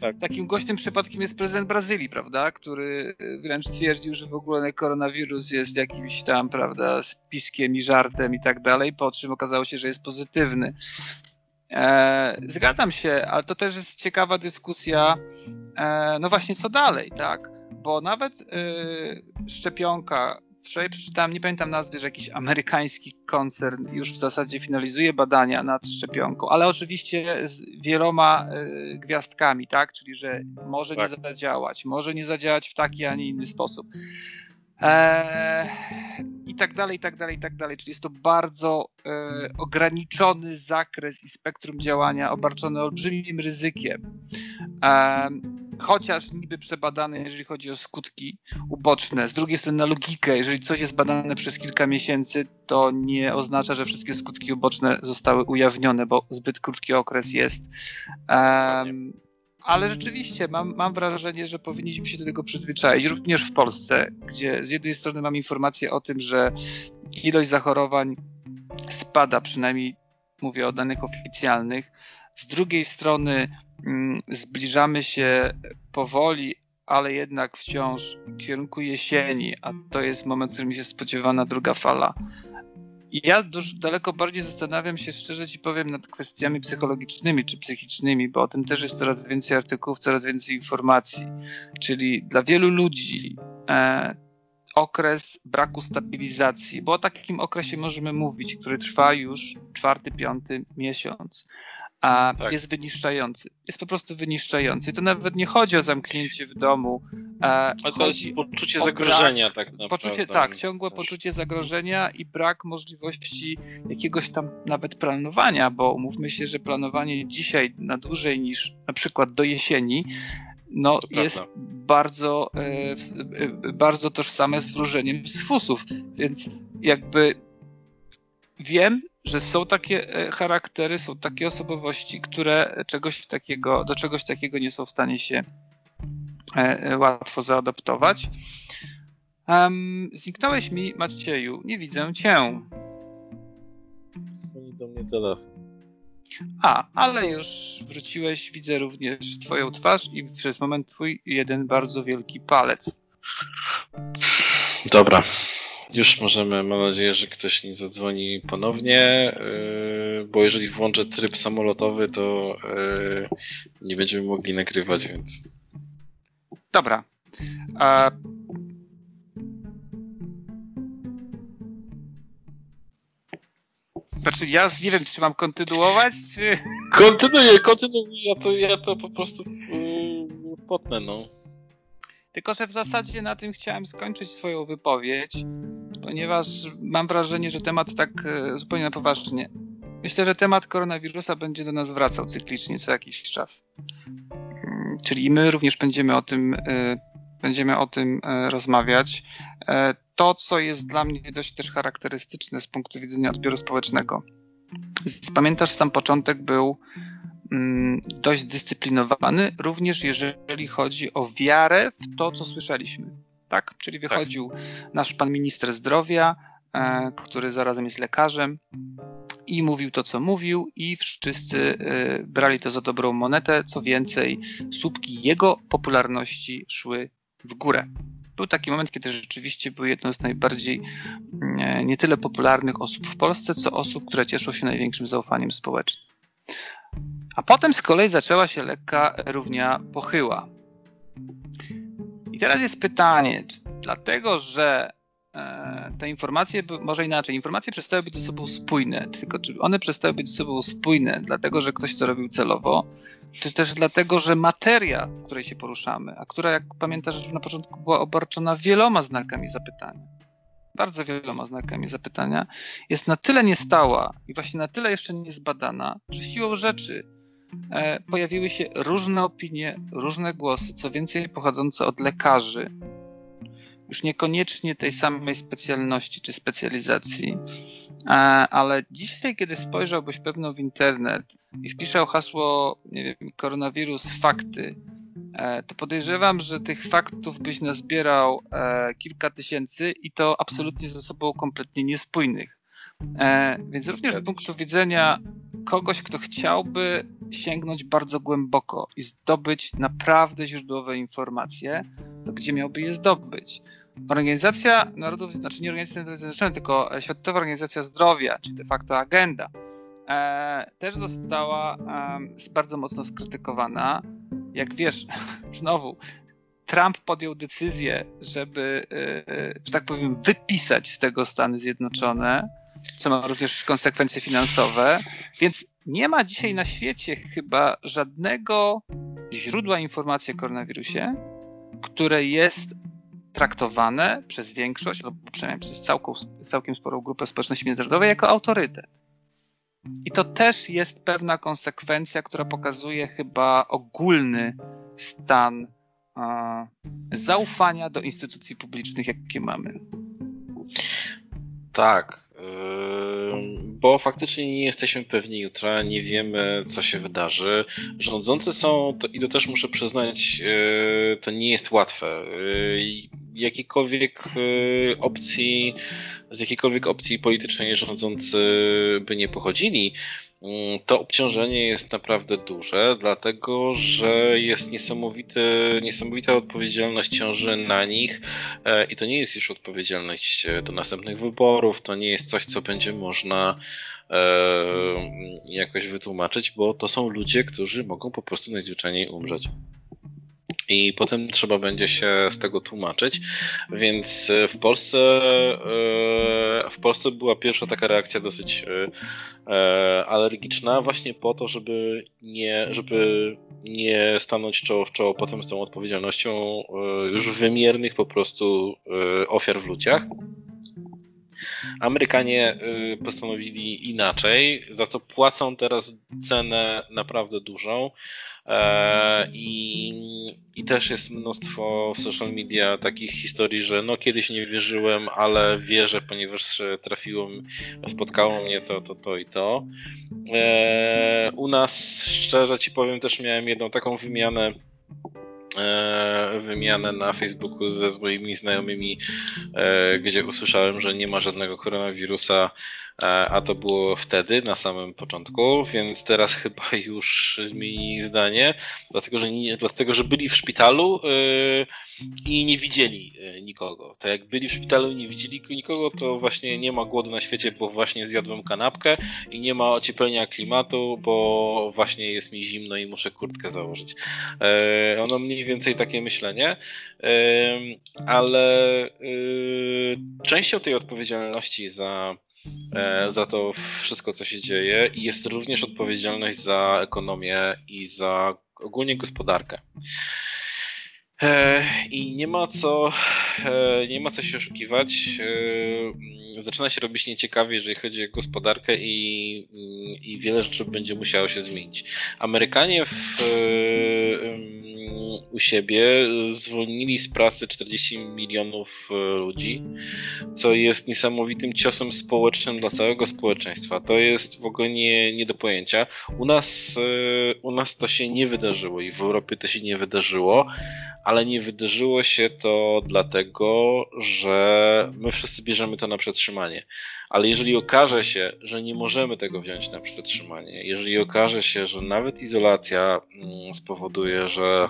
tak. takim głośnym przypadkiem jest prezydent Brazylii Brazylii, prawda, który y, wręcz twierdził, że w ogóle koronawirus jest jakimś tam, prawda, spiskiem i żartem i tak dalej, po czym okazało się, że jest pozytywny. E, zgadzam się, ale to też jest ciekawa dyskusja, e, no właśnie co dalej, tak? Bo nawet y, szczepionka, wczoraj przeczytałem, nie pamiętam nazwy, że jakiś amerykański koncern już w zasadzie finalizuje badania nad szczepionką, ale oczywiście z wieloma y, gwiazdkami, tak? Czyli, że może tak. nie zadziałać, może nie zadziałać w taki, a nie inny sposób. Eee, I tak dalej, i tak dalej, i tak dalej. Czyli jest to bardzo e, ograniczony zakres i spektrum działania, obarczony olbrzymim ryzykiem. E, chociaż niby przebadane, jeżeli chodzi o skutki uboczne. Z drugiej strony na logikę, jeżeli coś jest badane przez kilka miesięcy, to nie oznacza, że wszystkie skutki uboczne zostały ujawnione, bo zbyt krótki okres jest. Um, ale rzeczywiście mam, mam wrażenie, że powinniśmy się do tego przyzwyczaić, również w Polsce, gdzie z jednej strony mam informację o tym, że ilość zachorowań spada, przynajmniej mówię o danych oficjalnych. Z drugiej strony mm, zbliżamy się powoli, ale jednak wciąż w kierunku jesieni, a to jest moment, w którym jest spodziewana druga fala. I ja dużo, daleko bardziej zastanawiam się, szczerze ci powiem, nad kwestiami psychologicznymi czy psychicznymi, bo o tym też jest coraz więcej artykułów, coraz więcej informacji. Czyli dla wielu ludzi e, okres braku stabilizacji, bo o takim okresie możemy mówić, który trwa już czwarty, piąty miesiąc, a tak. jest wyniszczający. Jest po prostu wyniszczający. To nawet nie chodzi o zamknięcie w domu. A to jest poczucie zagrożenia, brak, tak naprawdę. Poczucie, tak, ciągłe poczucie zagrożenia i brak możliwości jakiegoś tam nawet planowania, bo umówmy się, że planowanie dzisiaj na dłużej niż na przykład do jesieni no, jest bardzo, e, e, bardzo tożsame z wróżeniem z fusów, więc jakby wiem, że są takie e, charaktery, są takie osobowości, które czegoś takiego, do czegoś takiego nie są w stanie się łatwo zaadoptować. Um, zniknąłeś mi, Macieju, nie widzę cię. Dzwoni do mnie telefon. A, ale już wróciłeś, widzę również twoją twarz i przez moment twój jeden bardzo wielki palec. Dobra. Już możemy, mam nadzieję, że ktoś nie zadzwoni ponownie, yy, bo jeżeli włączę tryb samolotowy, to yy, nie będziemy mogli nagrywać, więc. Dobra. A Znaczy ja nie wiem, czy mam kontynuować, czy... Kontynuuję, kontynuuję, ja to, ja to po prostu yy, potnę, no. Tylko, że w zasadzie na tym chciałem skończyć swoją wypowiedź, ponieważ mam wrażenie, że temat tak e, zupełnie na poważnie. Myślę, że temat koronawirusa będzie do nas wracał cyklicznie co jakiś czas. Mm, czyli my również będziemy o tym, e, będziemy o tym e, rozmawiać to, co jest dla mnie dość też charakterystyczne z punktu widzenia odbioru społecznego. Pamiętasz, sam początek był dość dyscyplinowany, również jeżeli chodzi o wiarę w to, co słyszeliśmy. Tak? Czyli tak. wychodził tak. nasz pan minister zdrowia, e, który zarazem jest lekarzem, i mówił to, co mówił, i wszyscy e, brali to za dobrą monetę. Co więcej, słupki jego popularności szły w górę był taki moment, kiedy rzeczywiście był jedną z najbardziej nie, nie tyle popularnych osób w Polsce, co osób, które cieszą się największym zaufaniem społecznym. A potem z kolei zaczęła się lekka równia pochyła. I teraz jest pytanie, czy dlatego, że E, te informacje, może inaczej, informacje przestały być ze sobą spójne, tylko czy one przestały być ze sobą spójne dlatego, że ktoś to robił celowo, czy też dlatego, że materia, w której się poruszamy, a która, jak pamiętasz, na początku była obarczona wieloma znakami zapytania, bardzo wieloma znakami zapytania, jest na tyle niestała i właśnie na tyle jeszcze niezbadana, że siłą rzeczy pojawiły się różne opinie, różne głosy, co więcej pochodzące od lekarzy, już niekoniecznie tej samej specjalności czy specjalizacji, ale dzisiaj, kiedy spojrzałbyś pewno w internet i wpisał hasło, nie wiem, koronawirus, fakty, e, to podejrzewam, że tych faktów byś nazbierał e, kilka tysięcy i to absolutnie ze sobą kompletnie niespójnych. E, więc również z punktu widzenia kogoś, kto chciałby sięgnąć bardzo głęboko i zdobyć naprawdę źródłowe informacje, to gdzie miałby je zdobyć? Organizacja Narodów, znaczy nie Organizacja Narodów Zjednoczonych, tylko Światowa Organizacja Zdrowia, czyli de facto agenda, e, też została e, bardzo mocno skrytykowana. Jak wiesz, *laughs* znowu, Trump podjął decyzję, żeby, e, e, że tak powiem, wypisać z tego Stany Zjednoczone, co ma również konsekwencje finansowe, więc nie ma dzisiaj na świecie chyba żadnego źródła informacji o koronawirusie, które jest traktowane przez większość, albo przynajmniej przez całką, całkiem sporą grupę społeczności międzynarodowej jako autorytet. I to też jest pewna konsekwencja, która pokazuje chyba ogólny stan a, zaufania do instytucji publicznych, jakie mamy. Tak. Bo faktycznie nie jesteśmy pewni jutra, nie wiemy, co się wydarzy. Rządzący są, to, i to też muszę przyznać, to nie jest łatwe. Jakiejkolwiek opcji, z jakiejkolwiek opcji politycznej rządzący by nie pochodzili, to obciążenie jest naprawdę duże, dlatego że jest niesamowity, niesamowita odpowiedzialność ciąży na nich e, i to nie jest już odpowiedzialność e, do następnych wyborów, to nie jest coś, co będzie można e, jakoś wytłumaczyć, bo to są ludzie, którzy mogą po prostu najzwyczajniej umrzeć i potem trzeba będzie się z tego tłumaczyć. Więc e, w Polsce e, w Polsce była pierwsza taka reakcja dosyć e, alergiczna, właśnie po to, żeby nie, żeby nie stanąć czoło w czoło potem z tą odpowiedzialnością już wymiernych po prostu ofiar w ludziach. Amerykanie postanowili inaczej, za co płacą teraz cenę naprawdę dużą. E, I, I też jest mnóstwo w social media takich historii, że no kiedyś nie wierzyłem, ale wierzę, ponieważ trafiło, spotkało mnie to, to, to i to. E, u nas, szczerze ci powiem, też miałem jedną taką wymianę wymianę na Facebooku ze swoimi znajomymi, gdzie usłyszałem, że nie ma żadnego koronawirusa. E, a to było wtedy, na samym początku, więc teraz *laughs* chyba już zmieni zdanie, dlatego że, nie, dlatego, że byli w szpitalu yy, i nie widzieli e, nikogo. To jak byli w szpitalu i nie widzieli nikogo, to właśnie nie ma głodu na świecie, bo właśnie zjadłem kanapkę i nie ma ocieplenia klimatu, bo właśnie jest mi zimno i muszę kurtkę założyć. Yy, ono mniej więcej takie myślenie, yy, ale częścią tej odpowiedzialności za E, za to wszystko, co się dzieje i jest również odpowiedzialność za ekonomię i za ogólnie gospodarkę. E, I nie ma co, e, nie ma co się oszukiwać. Zaczyna się robić nieciekawie, jeżeli chodzi o gospodarkę i, i wiele rzeczy będzie musiało się zmienić. Amerykanie w, u siebie zwolnili z pracy 40 milionów e, ludzi, co jest niesamowitym ciosem społecznym dla całego społeczeństwa. To jest w ogóle nie, nie do pojęcia. U nas, e, u nas to się nie wydarzyło i w Europie to się nie wydarzyło, ale nie wydarzyło się to dlatego, że my wszyscy bierzemy to na przetrzymanie. Ale jeżeli okaże się, że nie możemy tego wziąć na przetrzymanie, jeżeli okaże się, że nawet izolacja mm, spowoduje, że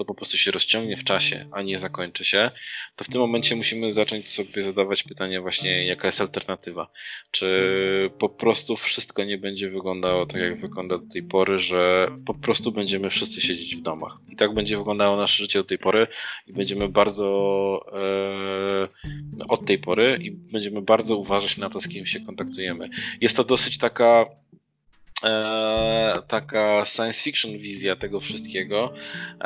to po prostu się rozciągnie w czasie, a nie zakończy się, to w tym momencie musimy zacząć sobie zadawać pytanie właśnie, jaka jest alternatywa. Czy po prostu wszystko nie będzie wyglądało tak, jak wygląda do tej pory, że po prostu będziemy wszyscy siedzieć w domach. I tak będzie wyglądało nasze życie do tej pory i będziemy bardzo e, od tej pory i będziemy bardzo uważać na to, z kim się kontaktujemy. Jest to dosyć taka E, taka science fiction wizja tego wszystkiego, e,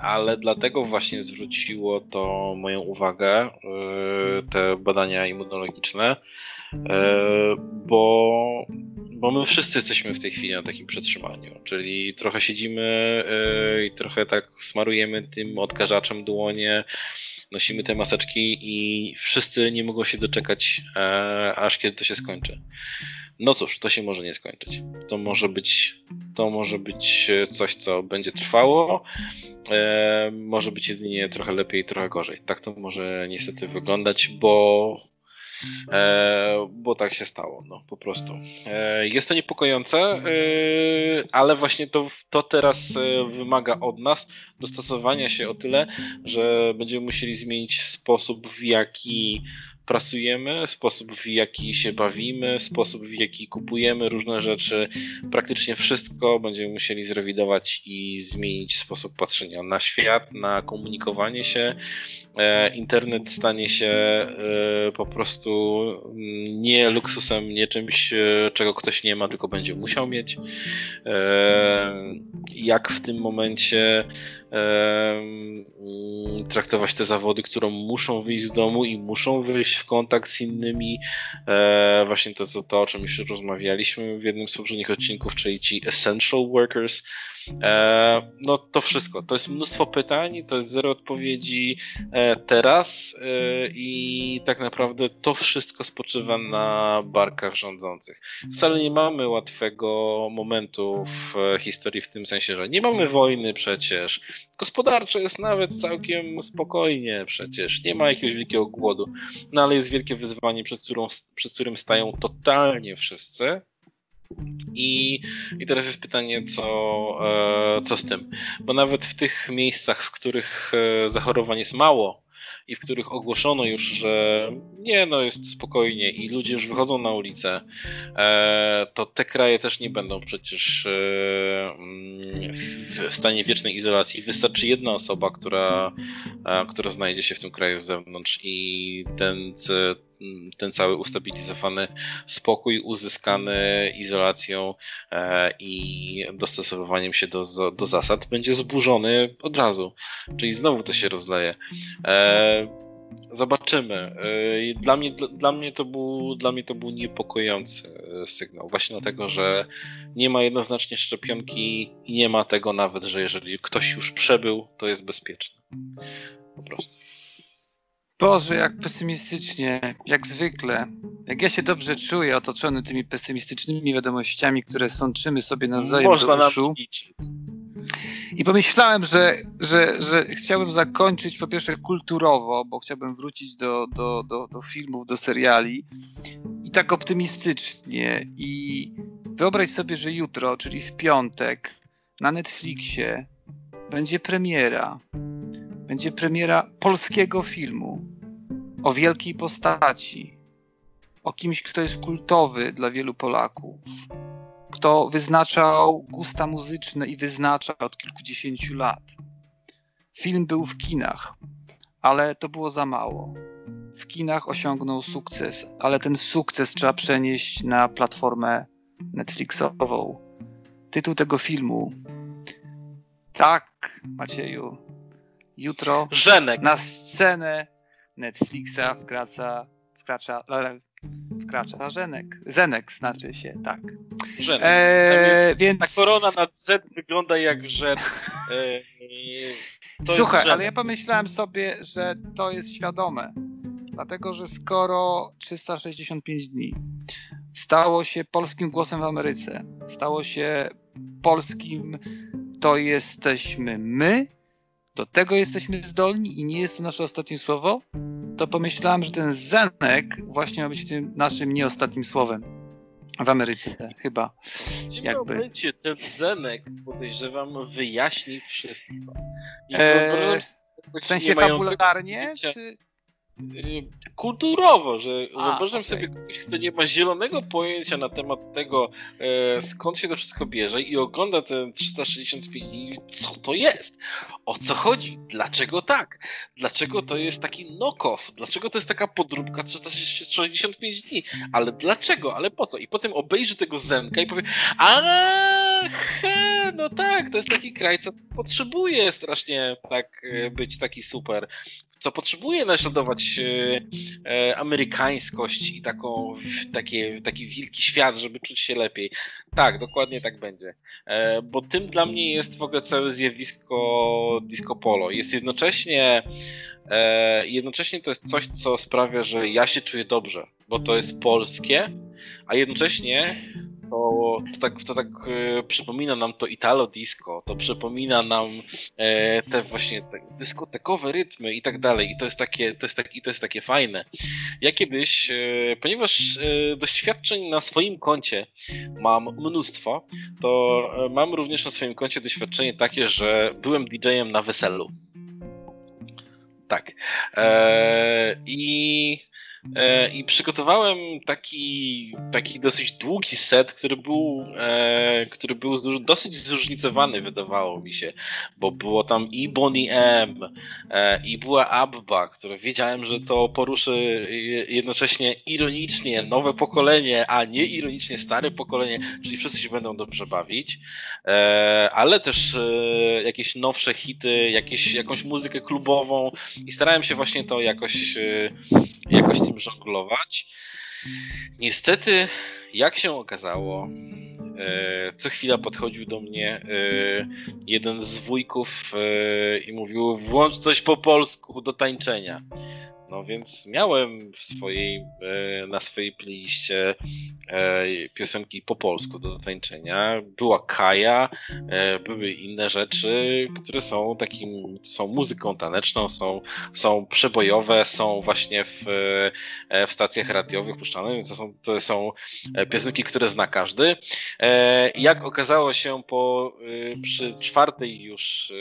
ale dlatego właśnie zwróciło to moją uwagę, e, te badania immunologiczne, e, bo, bo my wszyscy jesteśmy w tej chwili na takim przetrzymaniu, czyli trochę siedzimy e, i trochę tak smarujemy tym odkażaczem dłonie, nosimy te maseczki i wszyscy nie mogą się doczekać, e, aż kiedy to się skończy. No cóż, to się może nie skończyć. To może być, to może być coś, co będzie trwało. E, może być jedynie trochę lepiej, trochę gorzej. Tak to może niestety wyglądać, bo E, bo tak się stało, no po prostu. E, jest to niepokojące, e, ale właśnie to, to teraz e, wymaga od nas dostosowania się o tyle, że będziemy musieli zmienić sposób, w jaki pracujemy, sposób w jaki się bawimy, sposób w jaki kupujemy różne rzeczy, praktycznie wszystko będziemy musieli zrewidować i zmienić sposób patrzenia na świat, na komunikowanie się. E, internet stanie się e, po prostu mm, nie luksusem, nie czymś, e, czego ktoś nie ma, tylko będzie musiał mieć. Jak w tym momencie traktować te zawody, które muszą wyjść z domu i muszą wyjść w kontakt z innymi. E, właśnie to, to, to, o czym już rozmawialiśmy w jednym z poprzednich odcinków, czyli ci essential workers. E, no to wszystko. To jest mnóstwo pytań, to jest zero odpowiedzi e, teraz e, i tak naprawdę to wszystko spoczywa na barkach rządzących. Wcale nie mamy łatwego momentu w historii w tym sensie, że nie mamy wojny przecież. Gospodarczo jest nawet całkiem spokojnie przecież. Nie ma jakiegoś wielkiego głodu. No ale jest wielkie wyzwanie, przed, którą, przed którym stają totalnie wszyscy. I, I teraz jest pytanie, co, e, co z tym? Bo nawet w tych miejscach, w których e, zachorowań jest mało, i w których ogłoszono już, że nie, no jest spokojnie i ludzie już wychodzą na ulicę, e, to te kraje też nie będą przecież e, w stanie wiecznej izolacji. Wystarczy jedna osoba, która, e, która znajdzie się w tym kraju z zewnątrz i ten ten cały ustabilizowany spokój uzyskany izolacją i dostosowywaniem się do, do zasad będzie zburzony od razu. Czyli znowu to się rozleje. E, zobaczymy. E, dla mnie, dla, mnie to był, dla mnie to był niepokojący e, sygnał. Właśnie dlatego, że nie ma jednoznacznie szczepionki i nie ma tego nawet, że jeżeli ktoś już przebył, to jest bezpieczny. Po prostu. Boże, jak pesymistycznie, jak zwykle. Jak ja się dobrze czuję otoczony tymi pesymistycznymi wiadomościami, które sączymy sobie nawzajem Można do uszu. I pomyślałem, że, że, że chciałbym zakończyć po pierwsze kulturowo, bo chciałbym wrócić do, do, do, do filmów, do seriali i tak optymistycznie. I wyobraź sobie, że jutro, czyli w piątek, na Netflixie będzie premiera. Będzie premiera polskiego filmu o wielkiej postaci, o kimś, kto jest kultowy dla wielu Polaków kto wyznaczał gusta muzyczne i wyznacza od kilkudziesięciu lat. Film był w kinach, ale to było za mało. W kinach osiągnął sukces, ale ten sukces trzeba przenieść na platformę Netflixową. Tytuł tego filmu. Tak, Macieju. Jutro Żenek. na scenę Netflixa wkracza, wkracza, wkracza Żenek. Zenek znaczy się, tak. Żenek. Eee, więc... Ta korona na Z wygląda jak żen. Eee, Słuchaj, ale ja pomyślałem sobie, że to jest świadome. Dlatego, że skoro 365 dni stało się polskim głosem w Ameryce, stało się polskim, to jesteśmy my, do tego jesteśmy zdolni i nie jest to nasze ostatnie słowo, to pomyślałem, że ten Zenek właśnie ma być tym naszym nieostatnim słowem w Ameryce, chyba. Nie jakby. momencie ten Zenek, podejrzewam, wyjaśni wszystko. I eee, w sensie fabularnie, czy... Y, kulturowo, że A, wyobrażam okay. sobie kogoś, kto nie ma zielonego pojęcia na temat tego, e, skąd się to wszystko bierze i ogląda ten 365 dni co to jest? O co chodzi? Dlaczego tak? Dlaczego to jest taki knock-off? Dlaczego to jest taka podróbka 365 dni? Ale dlaczego? Ale po co? I potem obejrzy tego Zenka i powie, ach, no tak, to jest taki kraj, co potrzebuje strasznie tak e, być taki super co potrzebuje naśladować e, e, amerykańskość i taką, takie, taki wielki świat, żeby czuć się lepiej. Tak, dokładnie tak będzie. E, bo tym dla mnie jest w ogóle całe zjawisko disco polo. Jest jednocześnie jednocześnie to jest coś, co sprawia, że ja się czuję dobrze, bo to jest polskie, a jednocześnie to, to tak, to tak e, przypomina nam to Italo Disco, to przypomina nam e, te właśnie te dyskotekowe rytmy i tak dalej. I to jest takie, to jest tak, i to jest takie fajne. Ja kiedyś, e, ponieważ e, doświadczeń na swoim koncie mam mnóstwo, to e, mam również na swoim koncie doświadczenie takie, że byłem DJ-em na weselu. Tak. I I przygotowałem taki, taki dosyć długi set, który był, e, który był dosyć zróżnicowany, wydawało mi się, bo było tam i Bonnie M, e, i była Abba, które wiedziałem, że to poruszy jednocześnie ironicznie nowe pokolenie, a nie ironicznie stare pokolenie, czyli wszyscy się będą dobrze bawić, e, ale też e, jakieś nowsze hity, jakieś, jakąś muzykę klubową i starałem się właśnie to jakoś, e, jakoś tym nim żonglować. Niestety, jak się okazało, e, co chwila podchodził do mnie e, jeden z wujków e, i mówił: Włącz coś po polsku do tańczenia. No więc miałem w swojej, e, na swojej playliście e, piosenki po polsku do tańczenia. Była Kaja, e, były inne rzeczy, które są takim, są muzyką taneczną, są, są przebojowe, są właśnie w, w stacjach radiowych puszczane, więc to są, to są piosenki, które zna każdy. Jak okazało się po, przy czwartej już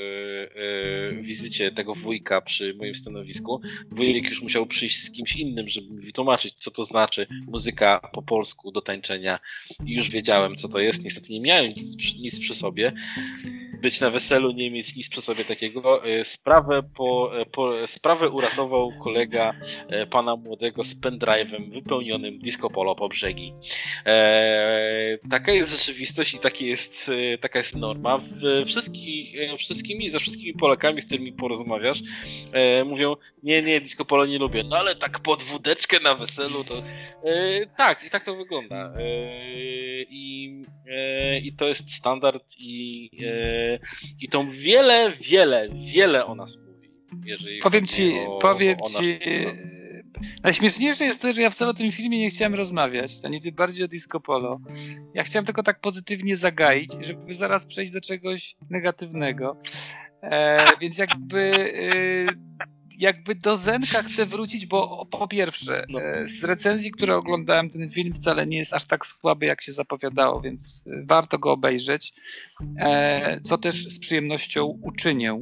wizycie tego wujka przy moim stanowisku, wujek już musiał przyjść z kimś innym, żeby mi wytłumaczyć, co to znaczy muzyka po polsku do tańczenia. I już wiedziałem, co to jest. Niestety nie miałem nic, nic przy sobie. Być na weselu, nie mieć nic przy sobie takiego. E, sprawę, po, e, po, sprawę uratował kolega e, pana młodego z pendrive'em wypełnionym disco polo po brzegi. Taka jest rzeczywistość i taki jest, taka jest norma. W wszystkich, wszystkimi, ze wszystkimi Polakami, z którymi porozmawiasz, e, mówią, nie, nie, disco polo nie lubię. No ale tak pod wódeczkę na weselu to e, tak, i tak to wygląda. E, i, I to jest standard i, i to wiele, wiele, wiele o nas mówi. Powiem ci, o, powiem o ci. E, najśmieszniejsze jest to, że ja wcale o tym filmie nie chciałem rozmawiać, ani tym bardziej o disco polo. Ja chciałem tylko tak pozytywnie zagaić, żeby zaraz przejść do czegoś negatywnego. E, więc jakby e, jakby do Zenka chcę wrócić, bo po pierwsze, no. E, z recenzji, które oglądałem, ten film wcale nie jest aż tak słaby, jak się zapowiadało, więc e, warto go obejrzeć, e, co też z przyjemnością uczynię.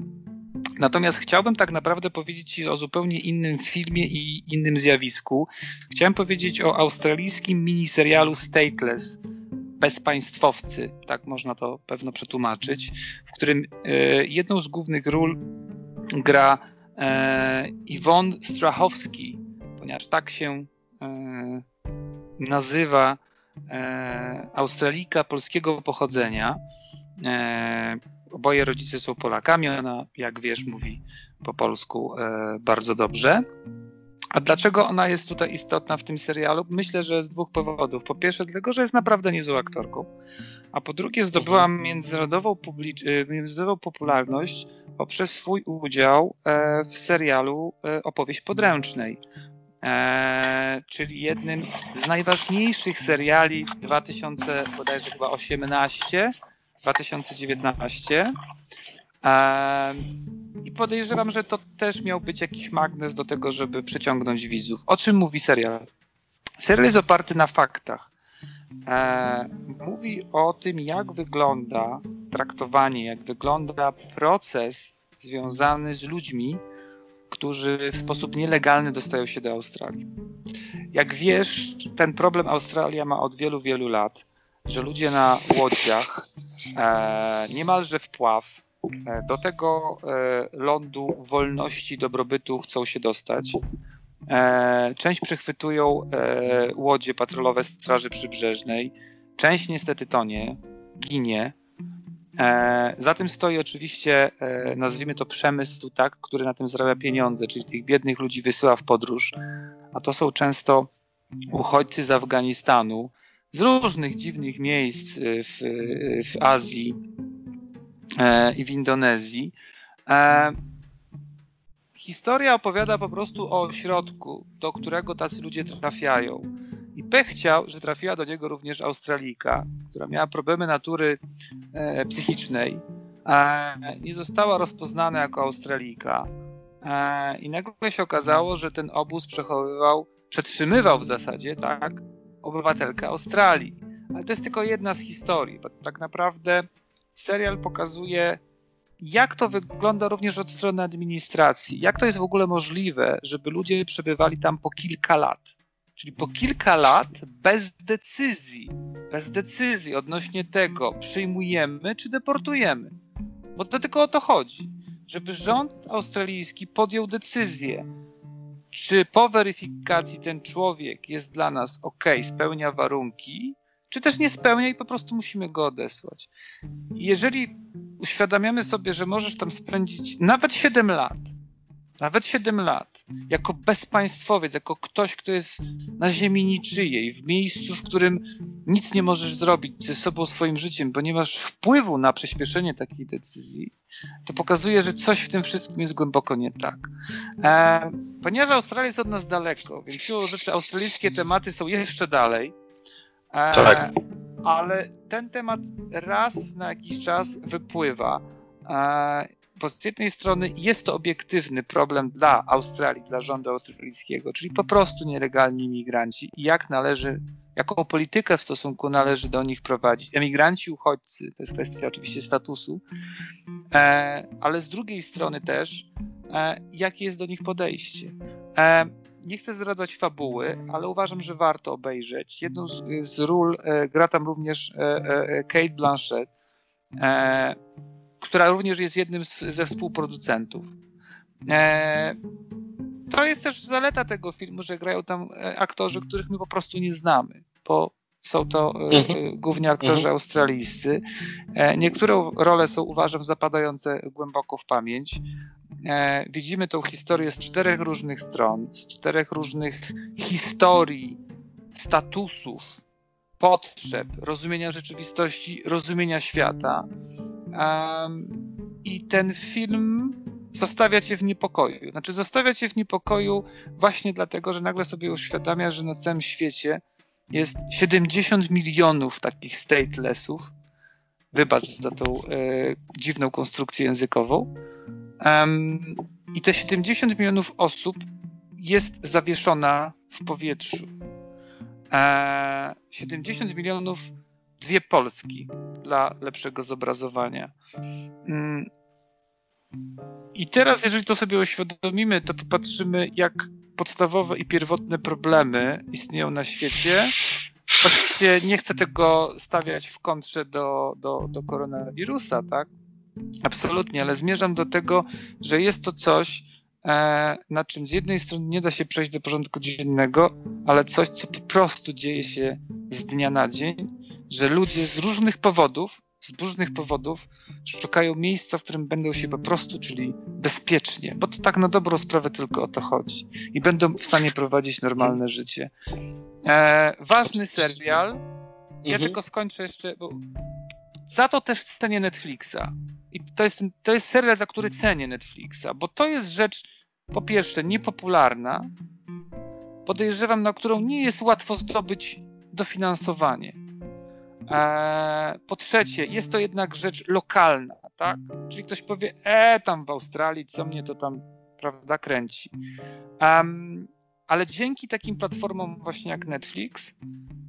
Natomiast chciałbym tak naprawdę powiedzieć Ci o zupełnie innym filmie i innym zjawisku. Chciałem powiedzieć o australijskim miniserialu Stateless, bezpaństwowcy, tak można to pewno przetłumaczyć, w którym jedną z głównych ról gra e, Iwon Strachowski, ponieważ tak się e, nazywa e, Australika polskiego pochodzenia. E, oboje rodzice są Polakami, ona, jak wiesz, mówi po polsku e, bardzo dobrze. A dlaczego ona jest tutaj istotna w tym serialu? Myślę, że z dwóch powodów. Po pierwsze, dlatego, że jest naprawdę niezłą aktorką, a po drugie, zdobyła międzynarodową, publicz- y, międzynarodową popularność poprzez swój udział e, w serialu e, Opowieść podręcznej. E, czyli jednym z najważniejszych seriali 2018 2019. I podejrzewam, że to też miał być jakiś magnes do tego, żeby przyciągnąć widzów. O czym mówi serial? Serial jest oparty na faktach. E, mówi o tym, jak wygląda traktowanie, jak wygląda proces związany z ludźmi, którzy w sposób nielegalny dostają się do Australii. Jak wiesz, ten problem Australia ma od wielu, wielu lat, że ludzie na łodziach e, niemalże wpław do tego e, lądu wolności, dobrobytu chcą się dostać. E, część przechwytują łodzie patrolowe Straży Przybrzeżnej, część niestety tonie, ginie. Za tym stoi oczywiście, nazwijmy to przemysł, tak, który na tym zarabia pieniądze, czyli tych biednych ludzi wysyła w podróż, a to są często uchodźcy z Afganistanu, z różnych dziwnych miejsc w, w Azji, E, i w Indonezji. E, historia opowiada po prostu o ośrodku, do którego tacy ludzie trafiają. I pech chciał, że trafiła do niego również Australika, która miała problemy natury e, psychicznej. nie została rozpoznana jako Australika. I nagle się okazało, że ten obóz przechowywał, przetrzymywał w zasadzie, tak, obywatelkę Australii. Ale to jest tylko jedna z historii, bo tak naprawdę serial pokazuje, jak to wygląda również od strony administracji. Jak to jest w ogóle możliwe, żeby ludzie przebywali tam po kilka lat. Czyli po kilka lat bez decyzji, bez decyzji odnośnie tego, przyjmujemy czy deportujemy. Bo to tylko o to chodzi, żeby rząd australijski podjął decyzję, czy po weryfikacji ten człowiek jest dla nas ok, spełnia warunki, czy też nie spełnia i po prostu musimy go odesłać. Jeżeli uświadamiamy sobie, że możesz tam spędzić nawet 7 lat, nawet 7 lat, jako bezpaństwowiec, jako ktoś, kto jest na ziemi niczyjej, w miejscu, w którym nic nie możesz zrobić ze sobą, swoim życiem, bo nie masz wpływu na przyspieszenie takiej decyzji, to pokazuje, że coś w tym wszystkim jest głęboko nie tak. E, ponieważ Australia jest od nas daleko, więc siłą rzeczy australijskie tematy są jeszcze dalej. E, tak. Ale ten temat raz na jakiś czas wypływa. E, bo z jednej strony jest to obiektywny problem dla Australii, dla rządu australijskiego, czyli po prostu nielegalni imigranci i jak należy, jaką politykę w stosunku należy do nich prowadzić. Emigranci, uchodźcy, to jest kwestia oczywiście statusu, e, ale z drugiej strony też, jakie jest do nich podejście. E, nie chcę zdradzać fabuły, ale uważam, że warto obejrzeć. Jedną z, z ról e, gra tam również e, e, Kate Blanchett która również jest jednym z, ze współproducentów. E, to jest też zaleta tego filmu, że grają tam e, aktorzy, których my po prostu nie znamy, bo są to e, mhm. głównie aktorzy mhm. australijscy. E, niektóre role są, uważam, zapadające głęboko w pamięć. E, widzimy tą historię z czterech różnych stron, z czterech różnych historii, statusów, potrzeb, rozumienia rzeczywistości, rozumienia świata. I ten film zostawia cię w niepokoju. Znaczy, zostawia cię w niepokoju właśnie dlatego, że nagle sobie uświadamia, że na całym świecie jest 70 milionów takich statelessów. Wybacz za tą e, dziwną konstrukcję językową. Um, I te 70 milionów osób jest zawieszona w powietrzu. 70 milionów dwie Polski dla lepszego zobrazowania. Mm. I teraz, jeżeli to sobie uświadomimy, to popatrzymy, jak podstawowe i pierwotne problemy istnieją na świecie. Oczywiście nie chcę tego stawiać w kontrze do, do, do koronawirusa, tak? Absolutnie, ale zmierzam do tego, że jest to coś, E, na czym z jednej strony nie da się przejść do porządku dziennego, ale coś, co po prostu dzieje się z dnia na dzień, że ludzie z różnych powodów, z różnych powodów szukają miejsca, w którym będą się po prostu czyli bezpiecznie, bo to tak na dobrą sprawę tylko o to chodzi i będą w stanie prowadzić normalne życie. E, ważny serial. Ja mhm. tylko skończę jeszcze, bo za to też cenię Netflixa. I to jest, to jest serial, za który cenię Netflixa, bo to jest rzecz, po pierwsze, niepopularna, podejrzewam, na którą nie jest łatwo zdobyć dofinansowanie. Eee, po trzecie, jest to jednak rzecz lokalna, tak? Czyli ktoś powie, e, tam w Australii, co mnie to tam, prawda, kręci. Um, ale dzięki takim platformom właśnie jak Netflix,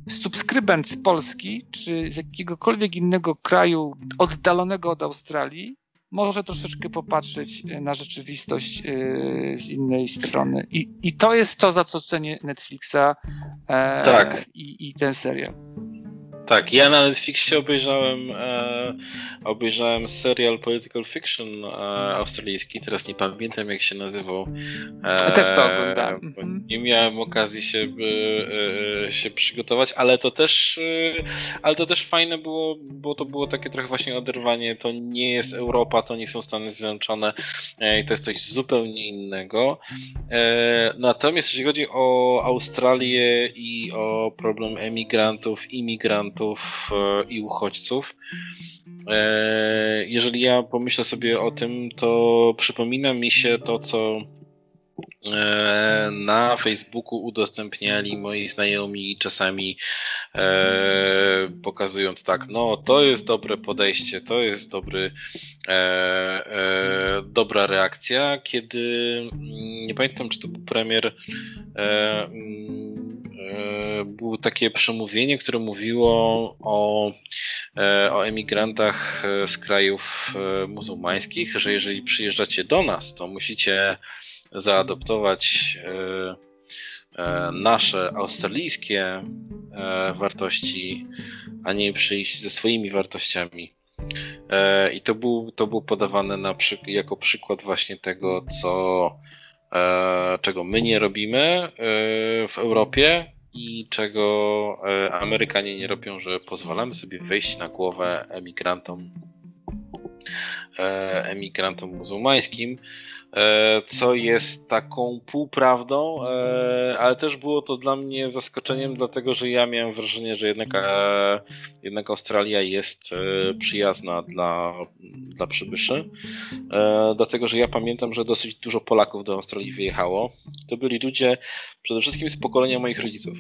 subskrybent z Polski czy z jakiegokolwiek innego kraju oddalonego od Australii może troszeczkę popatrzeć e, na rzeczywistość e, z innej strony. I, i to jest to, za co cenię Netflixa e, tak. i, i ten serial. Tak, ja na Netflixie obejrzałem, e, obejrzałem serial Political Fiction e, australijski, teraz nie pamiętam jak się nazywał. E, też to oglądałem. Mhm. Nie miałem okazji się, e, się przygotować, ale to też e, ale to też fajne było, bo to było takie trochę właśnie oderwanie, to nie jest Europa, to nie są Stany Zjednoczone e, i to jest coś zupełnie innego. natomiast jeśli chodzi o Australię i o problem emigrantów, imigrantów, migrantów e, i uchodźców. E, jeżeli ja pomyślę sobie o tym, to przypomina mi się to, co e, na Facebooku udostępniali moi znajomi czasami e, pokazując tak, no to jest dobre podejście, to jest dobry e, e, dobra reakcja, kiedy mm, nie pamiętam czy to był premier było takie przemówienie, które mówiło o, e, o emigrantach e, z krajów muzułmańskich, że jeżeli przyjeżdżacie do nas, to musicie zaadoptować nasze australijskie wartości, a nie przyjść ze swoimi wartościami. I to był, to był podawane na, jako przykład właśnie tego, co, czego my nie robimy w Europie, i czego e, Amerykanie nie robią, że pozwalamy sobie wejść na głowę emigrantom emigrantom muzułmańskim. E, co jest taką półprawdą, e, ale też było to dla mnie zaskoczeniem, dlatego że ja miałem wrażenie, że jednak, e, jednak Australia jest przyjazna dla, dla przybyszy. Dlatego, że ja pamiętam, że dosyć dużo Polaków do Australii wyjechało. To byli ludzie przede wszystkim z pokolenia moich rodziców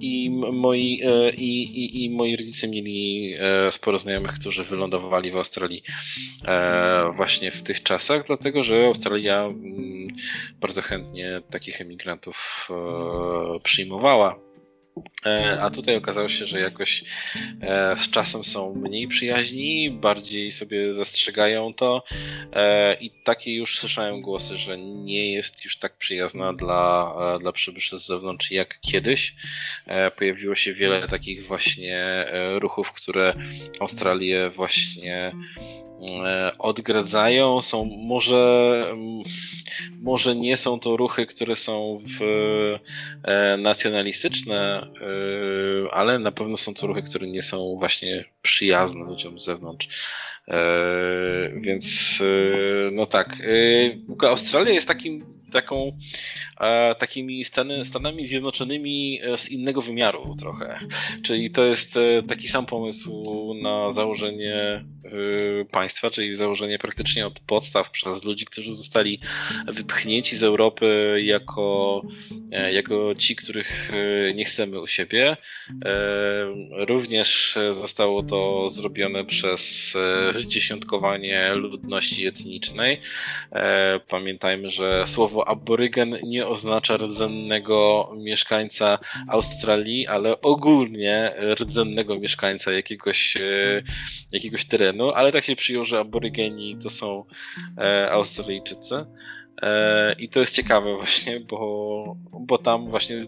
i moi, e, i, i, i moi rodzice mieli e, sporo znajomych, którzy wylądowali w Australii e, właśnie w tych czasach, dlatego że Australia bardzo chętnie takich emigrantów przyjmowała. E, a tutaj okazało się, że jakoś e, z czasem są mniej przyjaźni, bardziej sobie zastrzegają to e, i takie już słyszałem głosy, że nie jest już tak przyjazna dla, dla przybyszy z zewnątrz jak kiedyś. Pojawiło się wiele takich właśnie ruchów, które Australię właśnie odgradzają, są może, może nie są to ruchy, które są w, e, nacjonalistyczne, e, ale na pewno są to ruchy, które nie są właśnie przyjazne ludziom z zewnątrz. Więc no tak, Australia jest takim, taką takimi Stany, Stanami Zjednoczonymi e, z innego wymiaru trochę. Czyli to jest e, taki sam pomysł na założenie e, państwa, czyli założenie praktycznie od podstaw przez ludzi, którzy zostali wypchnięci z Europy jako, jako ci, których nie chcemy u siebie. Również zostało to zrobione przez zdziesiątkowanie ludności etnicznej. Pamiętajmy, że słowo aborygen nie oznacza rdzennego mieszkańca Australii, ale ogólnie rdzennego mieszkańca jakiegoś, e, jakiegoś terenu, ale tak się przyjął, że aborygeni to są e, Australijczycy. E, I to jest ciekawe właśnie, bo, bo tam właśnie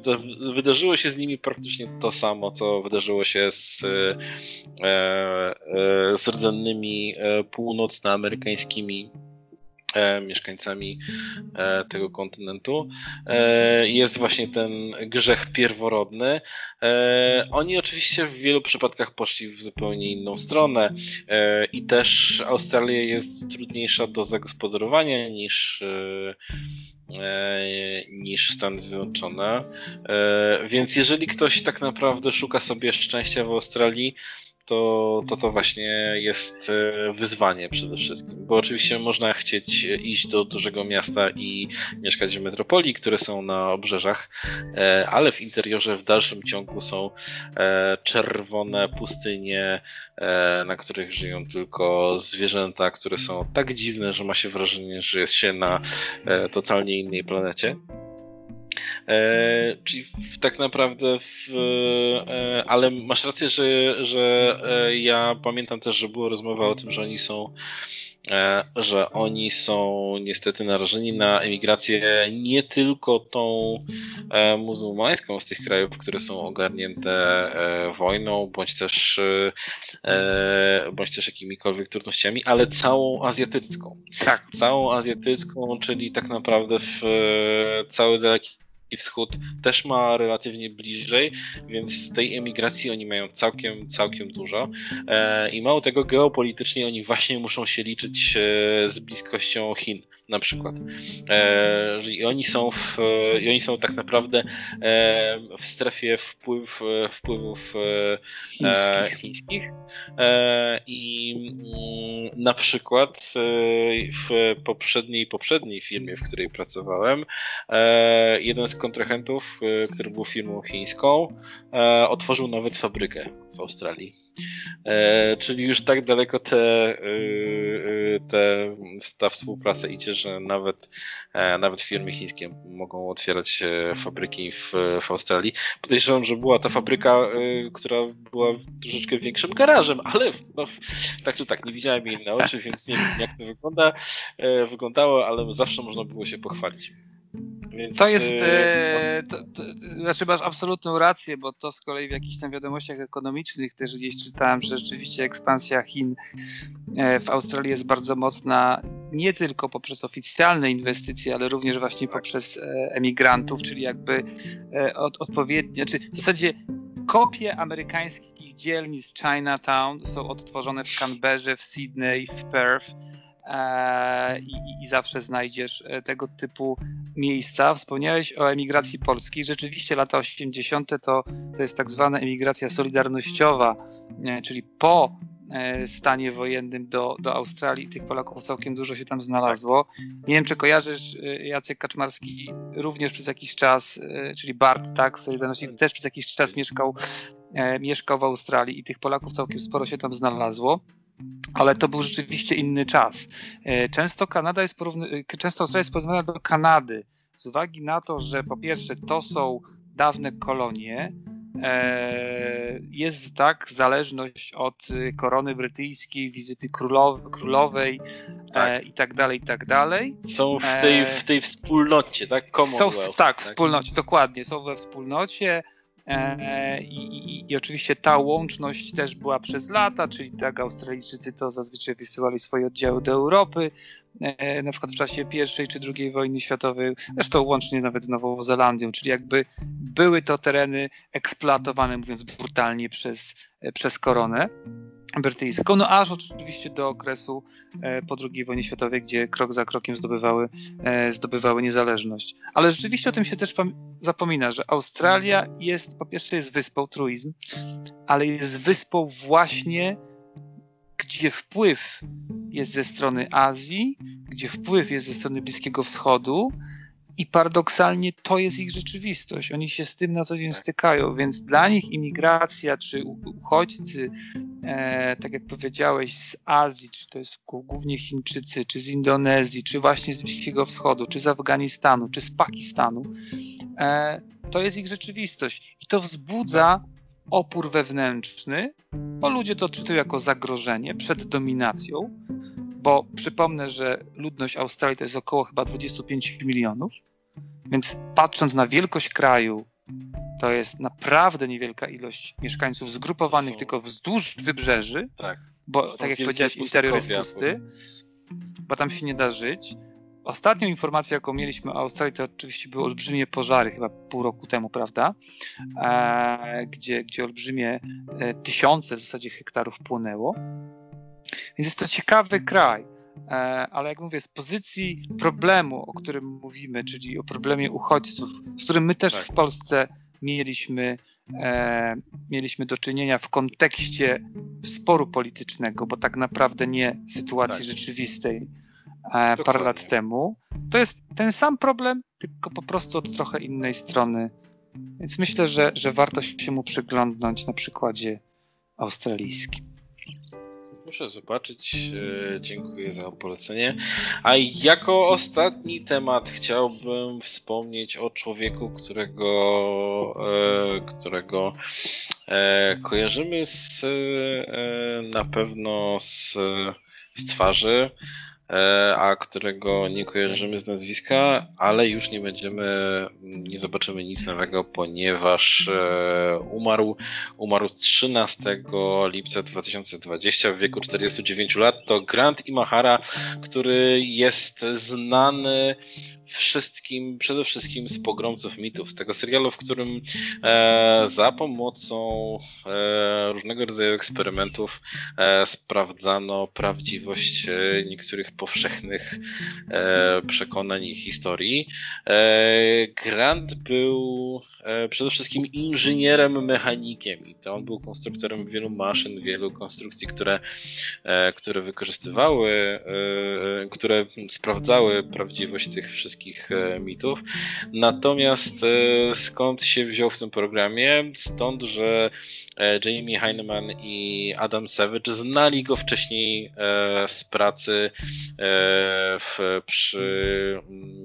wydarzyło się z nimi praktycznie to samo, co wydarzyło się z, z rdzennymi północnoamerykańskimi mieszkańcami e, tego kontynentu, e, jest właśnie ten grzech pierworodny. Oni oczywiście w wielu przypadkach poszli w zupełnie inną stronę i też Australia jest trudniejsza do zagospodarowania niż niż Stany Zjednoczone. Więc jeżeli ktoś tak naprawdę szuka sobie szczęścia w Australii, to, to to właśnie jest e, wyzwanie przede wszystkim. Bo oczywiście można chcieć iść do dużego miasta i mieszkać w metropolii, które są na obrzeżach, e, ale w interiorze w dalszym ciągu są e, czerwone pustynie, na których żyją tylko zwierzęta, które są tak dziwne, że ma się wrażenie, że jest się na totalnie innej planecie. E, czyli w, tak naprawdę, w, e, ale masz rację, że, że e, ja pamiętam też, że była rozmowa o tym, że oni są e, że oni są niestety narażeni na emigrację nie tylko tą e, muzułmańską z tych krajów, które są ogarnięte e, wojną, bądź też, bądź też jakimikolwiek trudnościami, ale całą azjatycką. Tak. Całą azjatycką, czyli tak naprawdę w cały daleki Wschód też ma relatywnie bliżej, więc tej emigracji oni mają całkiem, całkiem dużo. E, I mało tego, geopolitycznie oni właśnie muszą się liczyć e, z bliskością Chin na przykład. E, I oni są, w, i oni są tak naprawdę w strefie wpływ, wpływów chińskich. chińskich. I mm, na przykład w poprzedniej, poprzedniej firmie, w której pracowałem, jeden z kontrahentów, e, który był firmą chińską, e, otworzył nawet fabrykę w Australii. E, czyli już tak daleko te, te, ta współpraca idzie, że nawet, nawet firmy chińskie mogą otwierać fabryki w, w Australii. Podejrzewam, że była ta fabryka, która była troszeczkę większym garażem, ale no, tak czy tak, nie widziałem jej na oczy, więc nie wiem jak to wygląda, wyglądało, ale zawsze można było się pochwalić. Więc, to jest, e, to, to, znaczy masz absolutną rację, bo to z kolei w jakichś tam wiadomościach ekonomicznych też gdzieś czytałem, że rzeczywiście ekspansja Chin e, w Australii jest bardzo mocna, nie tylko poprzez oficjalne inwestycje, ale również właśnie poprzez e, emigrantów, czyli jakby od, odpowiednie, czy znaczy w zasadzie kopie amerykańskich dzielnic Chinatown są odtworzone w Canberrze, w Sydney, w Perth e, i, i, zawsze znajdziesz e, tego typu miejsca. Wspomniałeś o emigracji polskiej. Rzeczywiście lata 80. to, to jest tak zwana emigracja solidarnościowa, e, czyli po E, stanie wojennym do, do Australii. Tych Polaków całkiem dużo się tam znalazło. Nie wiem, czy kojarzysz, Jacek Kaczmarski również przez jakiś czas, czyli Bart, tak, Solidarności, też przez jakiś czas mieszkał, mieszkał w Australii i tych Polaków całkiem sporo się tam znalazło. Ale to był rzeczywiście inny czas. Często Kanada jest porówny- często Australia jest porównywana do Kanady z uwagi na to, że po pierwsze to są dawne kolonie, E, jest tak zależność od korony brytyjskiej, wizyty królowej, królowej tak. E, i tak dalej, i tak dalej. Są w tej, e, w tej wspólnocie, tak? Commonwealth. Są w, tak, tak, wspólnocie, dokładnie, są we wspólnocie. E, i, i, I, oczywiście ta łączność też była przez lata, czyli tak Australijczycy to zazwyczaj wysyłali swoje oddziały do Europy, e, na przykład w czasie pierwszej czy drugiej wojny światowej, zresztą łącznie nawet z Nową Zelandią, czyli jakby były to tereny eksploatowane, mówiąc brutalnie, przez, e, przez koronę brytyjską, no aż oczywiście do okresu e, po II wojnie światowej, gdzie krok za krokiem zdobywały, e, zdobywały niezależność. Ale rzeczywiście o tym się też zapomina, że Australia jest, po pierwsze jest wyspą, truizm, ale jest wyspą właśnie, gdzie wpływ jest ze strony Azji, gdzie wpływ jest ze strony Bliskiego Wschodu, i paradoksalnie to jest ich rzeczywistość. Oni się z tym na co dzień tak. stykają, więc dla nich imigracja czy uchodźcy, e, tak jak powiedziałeś, z Azji, czy to jest głównie Chińczycy, czy z Indonezji, czy właśnie z Bliskiego Wschodu, czy z Afganistanu, czy z Pakistanu, e, to jest ich rzeczywistość. I to wzbudza opór wewnętrzny, bo ludzie to odczytują jako zagrożenie przed dominacją bo przypomnę, że ludność Australii to jest około chyba 25 milionów, więc patrząc na wielkość kraju, to jest naprawdę niewielka ilość mieszkańców zgrupowanych są... tylko wzdłuż wybrzeży, tak, bo tak jak powiedziałeś, interior jest pusty, bo tam się nie da żyć. Ostatnią informację, jaką mieliśmy o Australii, to oczywiście były olbrzymie pożary, chyba pół roku temu, prawda? E, gdzie, gdzie olbrzymie e, tysiące w zasadzie hektarów płonęło. Więc jest to ciekawy kraj, ale jak mówię, z pozycji problemu, o którym mówimy, czyli o problemie uchodźców, z którym my też tak. w Polsce mieliśmy, e, mieliśmy do czynienia w kontekście sporu politycznego, bo tak naprawdę nie sytuacji tak. rzeczywistej e, parę lat temu, to jest ten sam problem, tylko po prostu od trochę innej strony. Więc myślę, że, że warto się mu przyglądnąć na przykładzie australijskim. Muszę zobaczyć. E, dziękuję za polecenie. A jako ostatni temat chciałbym wspomnieć o człowieku, którego, e, którego e, kojarzymy z, na pewno z, z twarzy. E, a którego nie kojarzymy z nazwiska, ale już nie będziemy, nie zobaczymy nic nowego, ponieważ e, umarł, umarł 13 lipca 2020 w wieku 49 lat. To Grant Imahara, który jest znany wszystkim, przede wszystkim z pogromców mitów, z tego serialu, w którym e, za pomocą różnego rodzaju eksperymentów sprawdzano prawdziwość niektórych powszechnych e, przekonań i historii. E, Grant był przede wszystkim inżynierem mechanikiem i to on był konstruktorem wielu maszyn, wielu konstrukcji, które, które wykorzystywały, które sprawdzały prawdziwość tych wszystkich e, mitów. Natomiast e, skąd się wziął w tym programie? Stąd, że E, Jamie Heineman i Adam Savage znali go wcześniej e, z pracy e, w, przy,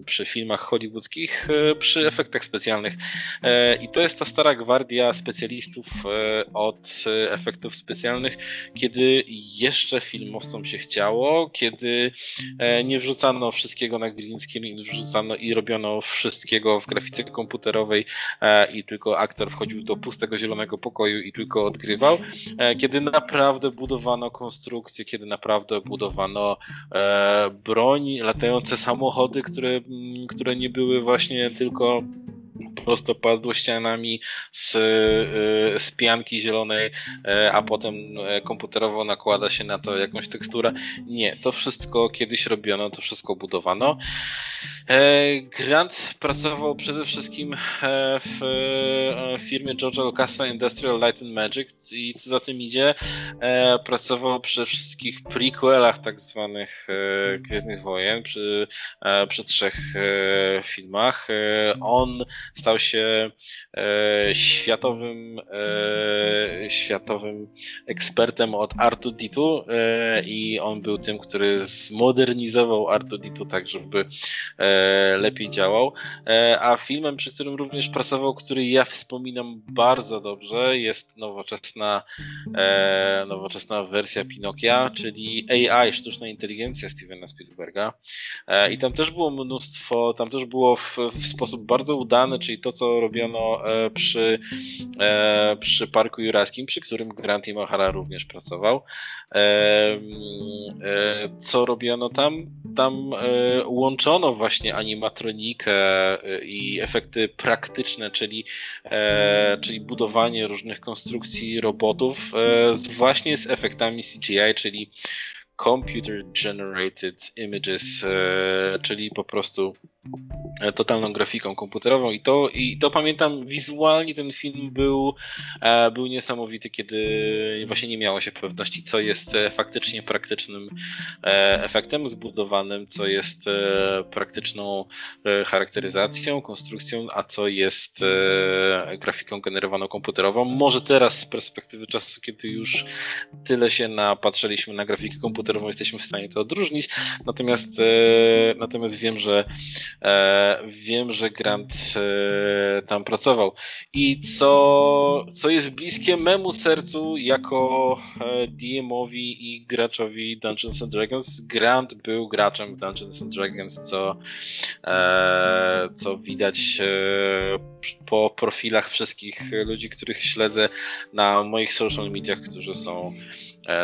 przy filmach hollywoodzkich, przy efektach specjalnych. I to jest ta stara gwardia specjalistów od efektów specjalnych, kiedy jeszcze filmowcom się chciało, kiedy nie wrzucano wszystkiego na green screen, wrzucano i robiono wszystkiego w grafice komputerowej i tylko aktor wchodził do pustego zielonego pokoju i tylko odgrywał, e, kiedy naprawdę budowano konstrukcje, kiedy naprawdę budowano e, broń, latające samochody, które, które nie były właśnie tylko prostopadłościanami z, z pianki zielonej, a potem komputerowo nakłada się na to jakąś teksturę. Nie, to wszystko kiedyś robiono, to wszystko budowano. Grant pracował przede wszystkim w firmie George'a Lucasa Industrial Light and Magic i co za tym idzie, pracował przy wszystkich prequelach tak zwanych Gwiezdnych Wojen, przy, przy trzech filmach. On stał się światowym światowym ekspertem od R2D2 i on był tym, który zmodernizował R2D2 tak, żeby lepiej działał. A filmem, przy którym również pracował, który ja wspominam bardzo dobrze, jest nowoczesna, nowoczesna wersja Pinokia, czyli AI, sztuczna inteligencja Stevena Spielberga. I tam też było mnóstwo, tam też było w, w sposób bardzo udany, czyli to, co robiono przy, przy Parku Juraskim, przy którym Grant Imahara również pracował. Co robiono tam? Tam łączono właśnie animatronikę i efekty praktyczne, czyli, czyli budowanie różnych konstrukcji robotów właśnie z efektami CGI, czyli Computer Generated Images, czyli po prostu totalną grafiką komputerową i to, i to pamiętam wizualnie ten film był, e, był niesamowity, kiedy właśnie nie miało się pewności, co jest e, faktycznie praktycznym e, efektem zbudowanym, co jest praktyczną charakteryzacją, konstrukcją, a co jest grafiką generowaną komputerową. Może teraz z perspektywy czasu, kiedy już tyle się napatrzyliśmy na grafikę komputerową, jesteśmy w stanie to odróżnić, natomiast, natomiast wiem, że wiem, że Grant e, tam pracował. I co, co jest bliskie memu sercu jako e, DM-owi i graczowi Dungeons and Dragons, Grant był graczem w Dungeons and Dragons, co, e, co widać po profilach wszystkich ludzi, których śledzę na moich social mediach, którzy są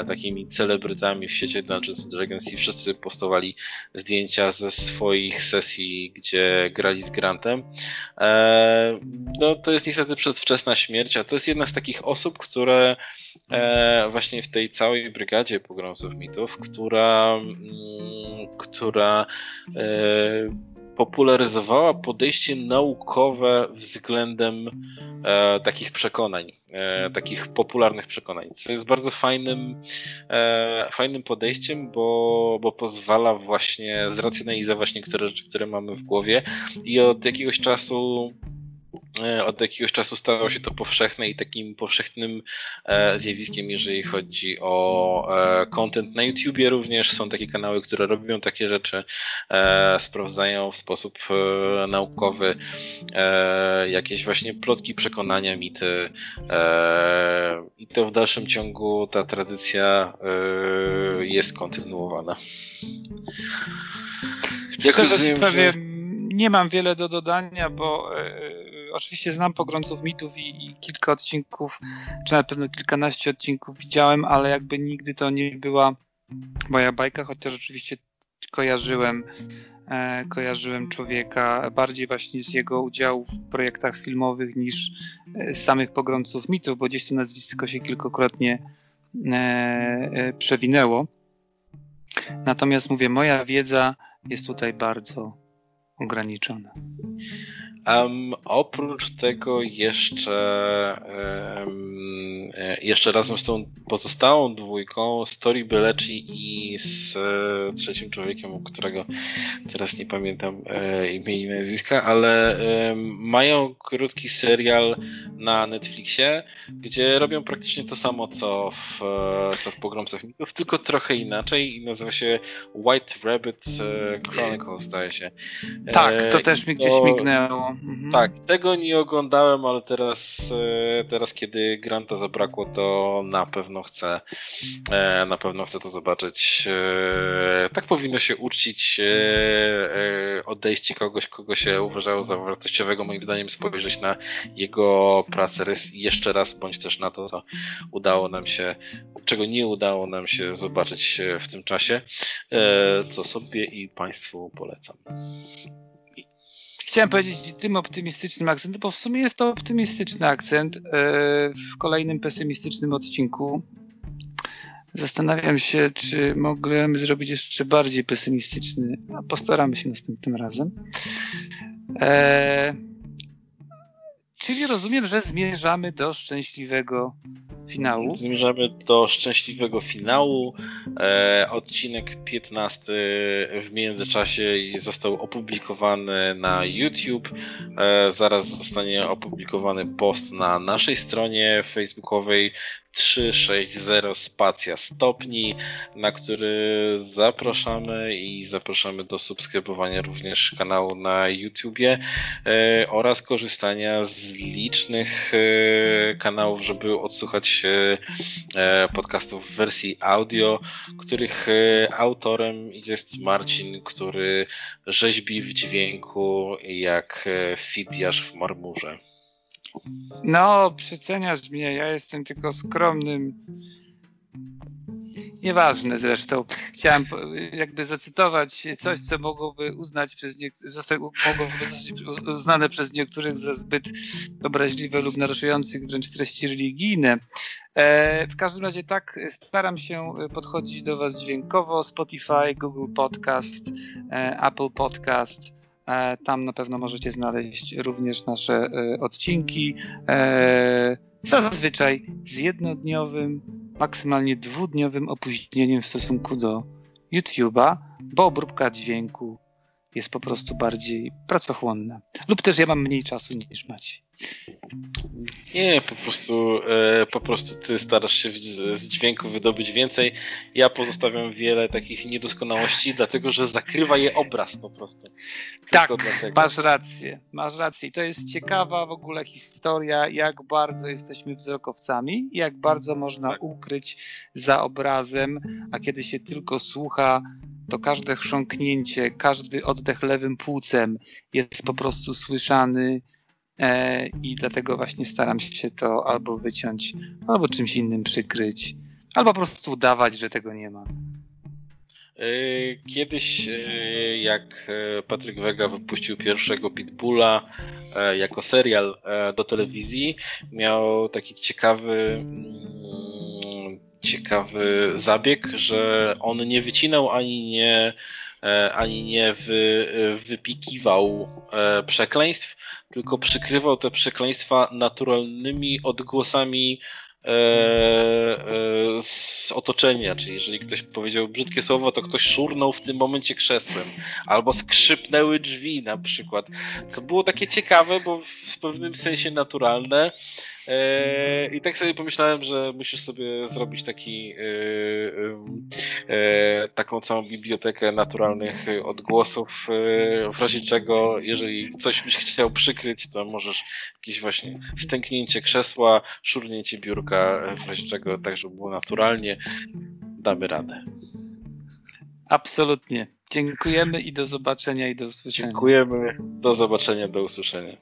takimi celebrytami w świecie Dungeons Dragons i wszyscy postowali zdjęcia ze swoich sesji, gdzie grali z Grantem. E, no, to jest niestety przedwczesna śmierć, a to jest jedna z takich osób, które e, właśnie w tej całej brygadzie pogromców mitów, która, mm, która popularyzowała podejście naukowe względem e, takich przekonań, e, takich popularnych przekonań, co jest bardzo fajnym, e, fajnym podejściem, bo, bo pozwala właśnie zracjonalizować niektóre rzeczy, które mamy w głowie i od jakiegoś czasu od jakiegoś czasu stało się to powszechne i takim powszechnym e, zjawiskiem, jeżeli chodzi o e, content na YouTubie również. Są takie kanały, które robią takie rzeczy, sprawdzają w sposób naukowy jakieś właśnie plotki, przekonania, mity i to w dalszym ciągu ta tradycja jest kontynuowana. Jak rozumiem, że... nie mam wiele do dodania, bo oczywiście znam pogromców mitów i, i, kilka odcinków, czy na pewno kilkanaście odcinków widziałem, ale jakby nigdy to nie była moja bajka, chociaż oczywiście kojarzyłem e, kojarzyłem człowieka bardziej właśnie z jego udziału w projektach filmowych niż e, z samych pogromców mitów, bo gdzieś to nazwisko się kilkokrotnie e, e, przewinęło. Natomiast mówię, moja wiedza jest tutaj bardzo ograniczona. Um, oprócz tego jeszcze um, jeszcze razem z tą pozostałą dwójką Story Belleci i z e, trzecim człowiekiem, którego teraz nie pamiętam e, imienia i nazwiska, ale e, mają krótki serial na Netflixie, gdzie robią praktycznie to samo, co w, e, co w Pogromcach Mitów, tylko trochę inaczej i nazywa się White Rabbit e, Chronicles, zdaje się. Tak, to też mi gdzieś mignęło. Mhm. Tak, tego nie oglądałem, ale teraz, e, teraz kiedy Granta zabrakło, to na pewno chcę e, na pewno chcę to zobaczyć. E, tak powinno się uczcić odejście kogoś, kogo się uważało za wartościowego, moim zdaniem spojrzeć na jego pracę jeszcze raz, bądź też na to, co udało nam się, czego nie udało nam się zobaczyć w tym czasie, co sobie i Państwu polecam. Chciałem powiedzieć tym optymistycznym akcentem, bo w sumie jest to optymistyczny akcent w kolejnym pesymistycznym odcinku. Zastanawiam się, czy mogłem zrobić jeszcze bardziej pesymistyczny, a postaramy się następnym razem. Eee, czyli rozumiem, że zmierzamy do szczęśliwego finału. Zmierzamy do szczęśliwego finału. E, odcinek 15 w międzyczasie został opublikowany na YouTube. E, zaraz zostanie opublikowany post na naszej stronie facebookowej 360 spacja stopni, na który zapraszamy i zapraszamy do subskrybowania również kanału na YouTubie e, oraz korzystania z licznych e, kanałów, żeby odsłuchać e, podcastów w wersji audio, których e, autorem jest Marcin, który rzeźbi w dźwięku jak e, Fidiasz w marmurze. No, przeceniasz mnie, ja jestem tylko skromnym. Nieważne zresztą. Chciałem jakby zacytować coś, co mogłoby uznać przez mogłoby zostać uznane przez niektórych za zbyt obraźliwe lub naruszających wręcz treści religijne. E, w każdym razie tak staram się podchodzić do Was dźwiękowo. Spotify, Google Podcast, e, Apple Podcast, tam na pewno możecie znaleźć również nasze e, odcinki. E, zazwyczaj z jednodniowym, maksymalnie dwudniowym opóźnieniem w stosunku do YouTube'a, bo obróbka dźwięku jest po prostu bardziej pracochłonna. Lub też ja mam mniej czasu niż macie. Nie, po prostu, e, po prostu ty starasz się z dźwięku wydobyć więcej. Ja pozostawiam wiele takich niedoskonałości, dlatego że zakrywa je obraz po prostu. tak, masz rację. Masz rację. I to jest ciekawa w ogóle historia, jak bardzo jesteśmy wzrokowcami, jak bardzo można tak. ukryć za obrazem, a kiedy się tylko słucha, to każde chrząknięcie, każdy oddech lewym płucem jest po prostu słyszany i dlatego właśnie staram się to albo wyciąć, albo czymś innym przykryć, albo po prostu udawać, że tego nie ma. E, kiedyś, e, jak e, Patryk Wega wypuścił pierwszego Pitbulla jako serial do telewizji, miał taki ciekawy mm, ciekawy zabieg, że on nie wycinał ani nie, e, ani nie wy, wypikiwał e, przekleństw, tylko przykrywał te przekleństwa naturalnymi odgłosami e, z otoczenia, czyli jeżeli ktoś powiedział brzydkie słowo, to ktoś szurnął w tym momencie krzesłem, albo skrzypnęły drzwi na przykład, co było takie ciekawe, bo w pewnym sensie naturalne, E, I tak sobie pomyślałem, że musisz sobie zrobić taki, e, e, taką całą bibliotekę naturalnych odgłosów, w razie czego, jeżeli coś byś chciał przykryć, to możesz jakieś właśnie stęknięcie krzesła, szurnięcie biurka, w razie czego tak, żeby było naturalnie, damy radę. Absolutnie. Dziękujemy i do zobaczenia i do usłyszenia. Dziękujemy. Do zobaczenia, do usłyszenia.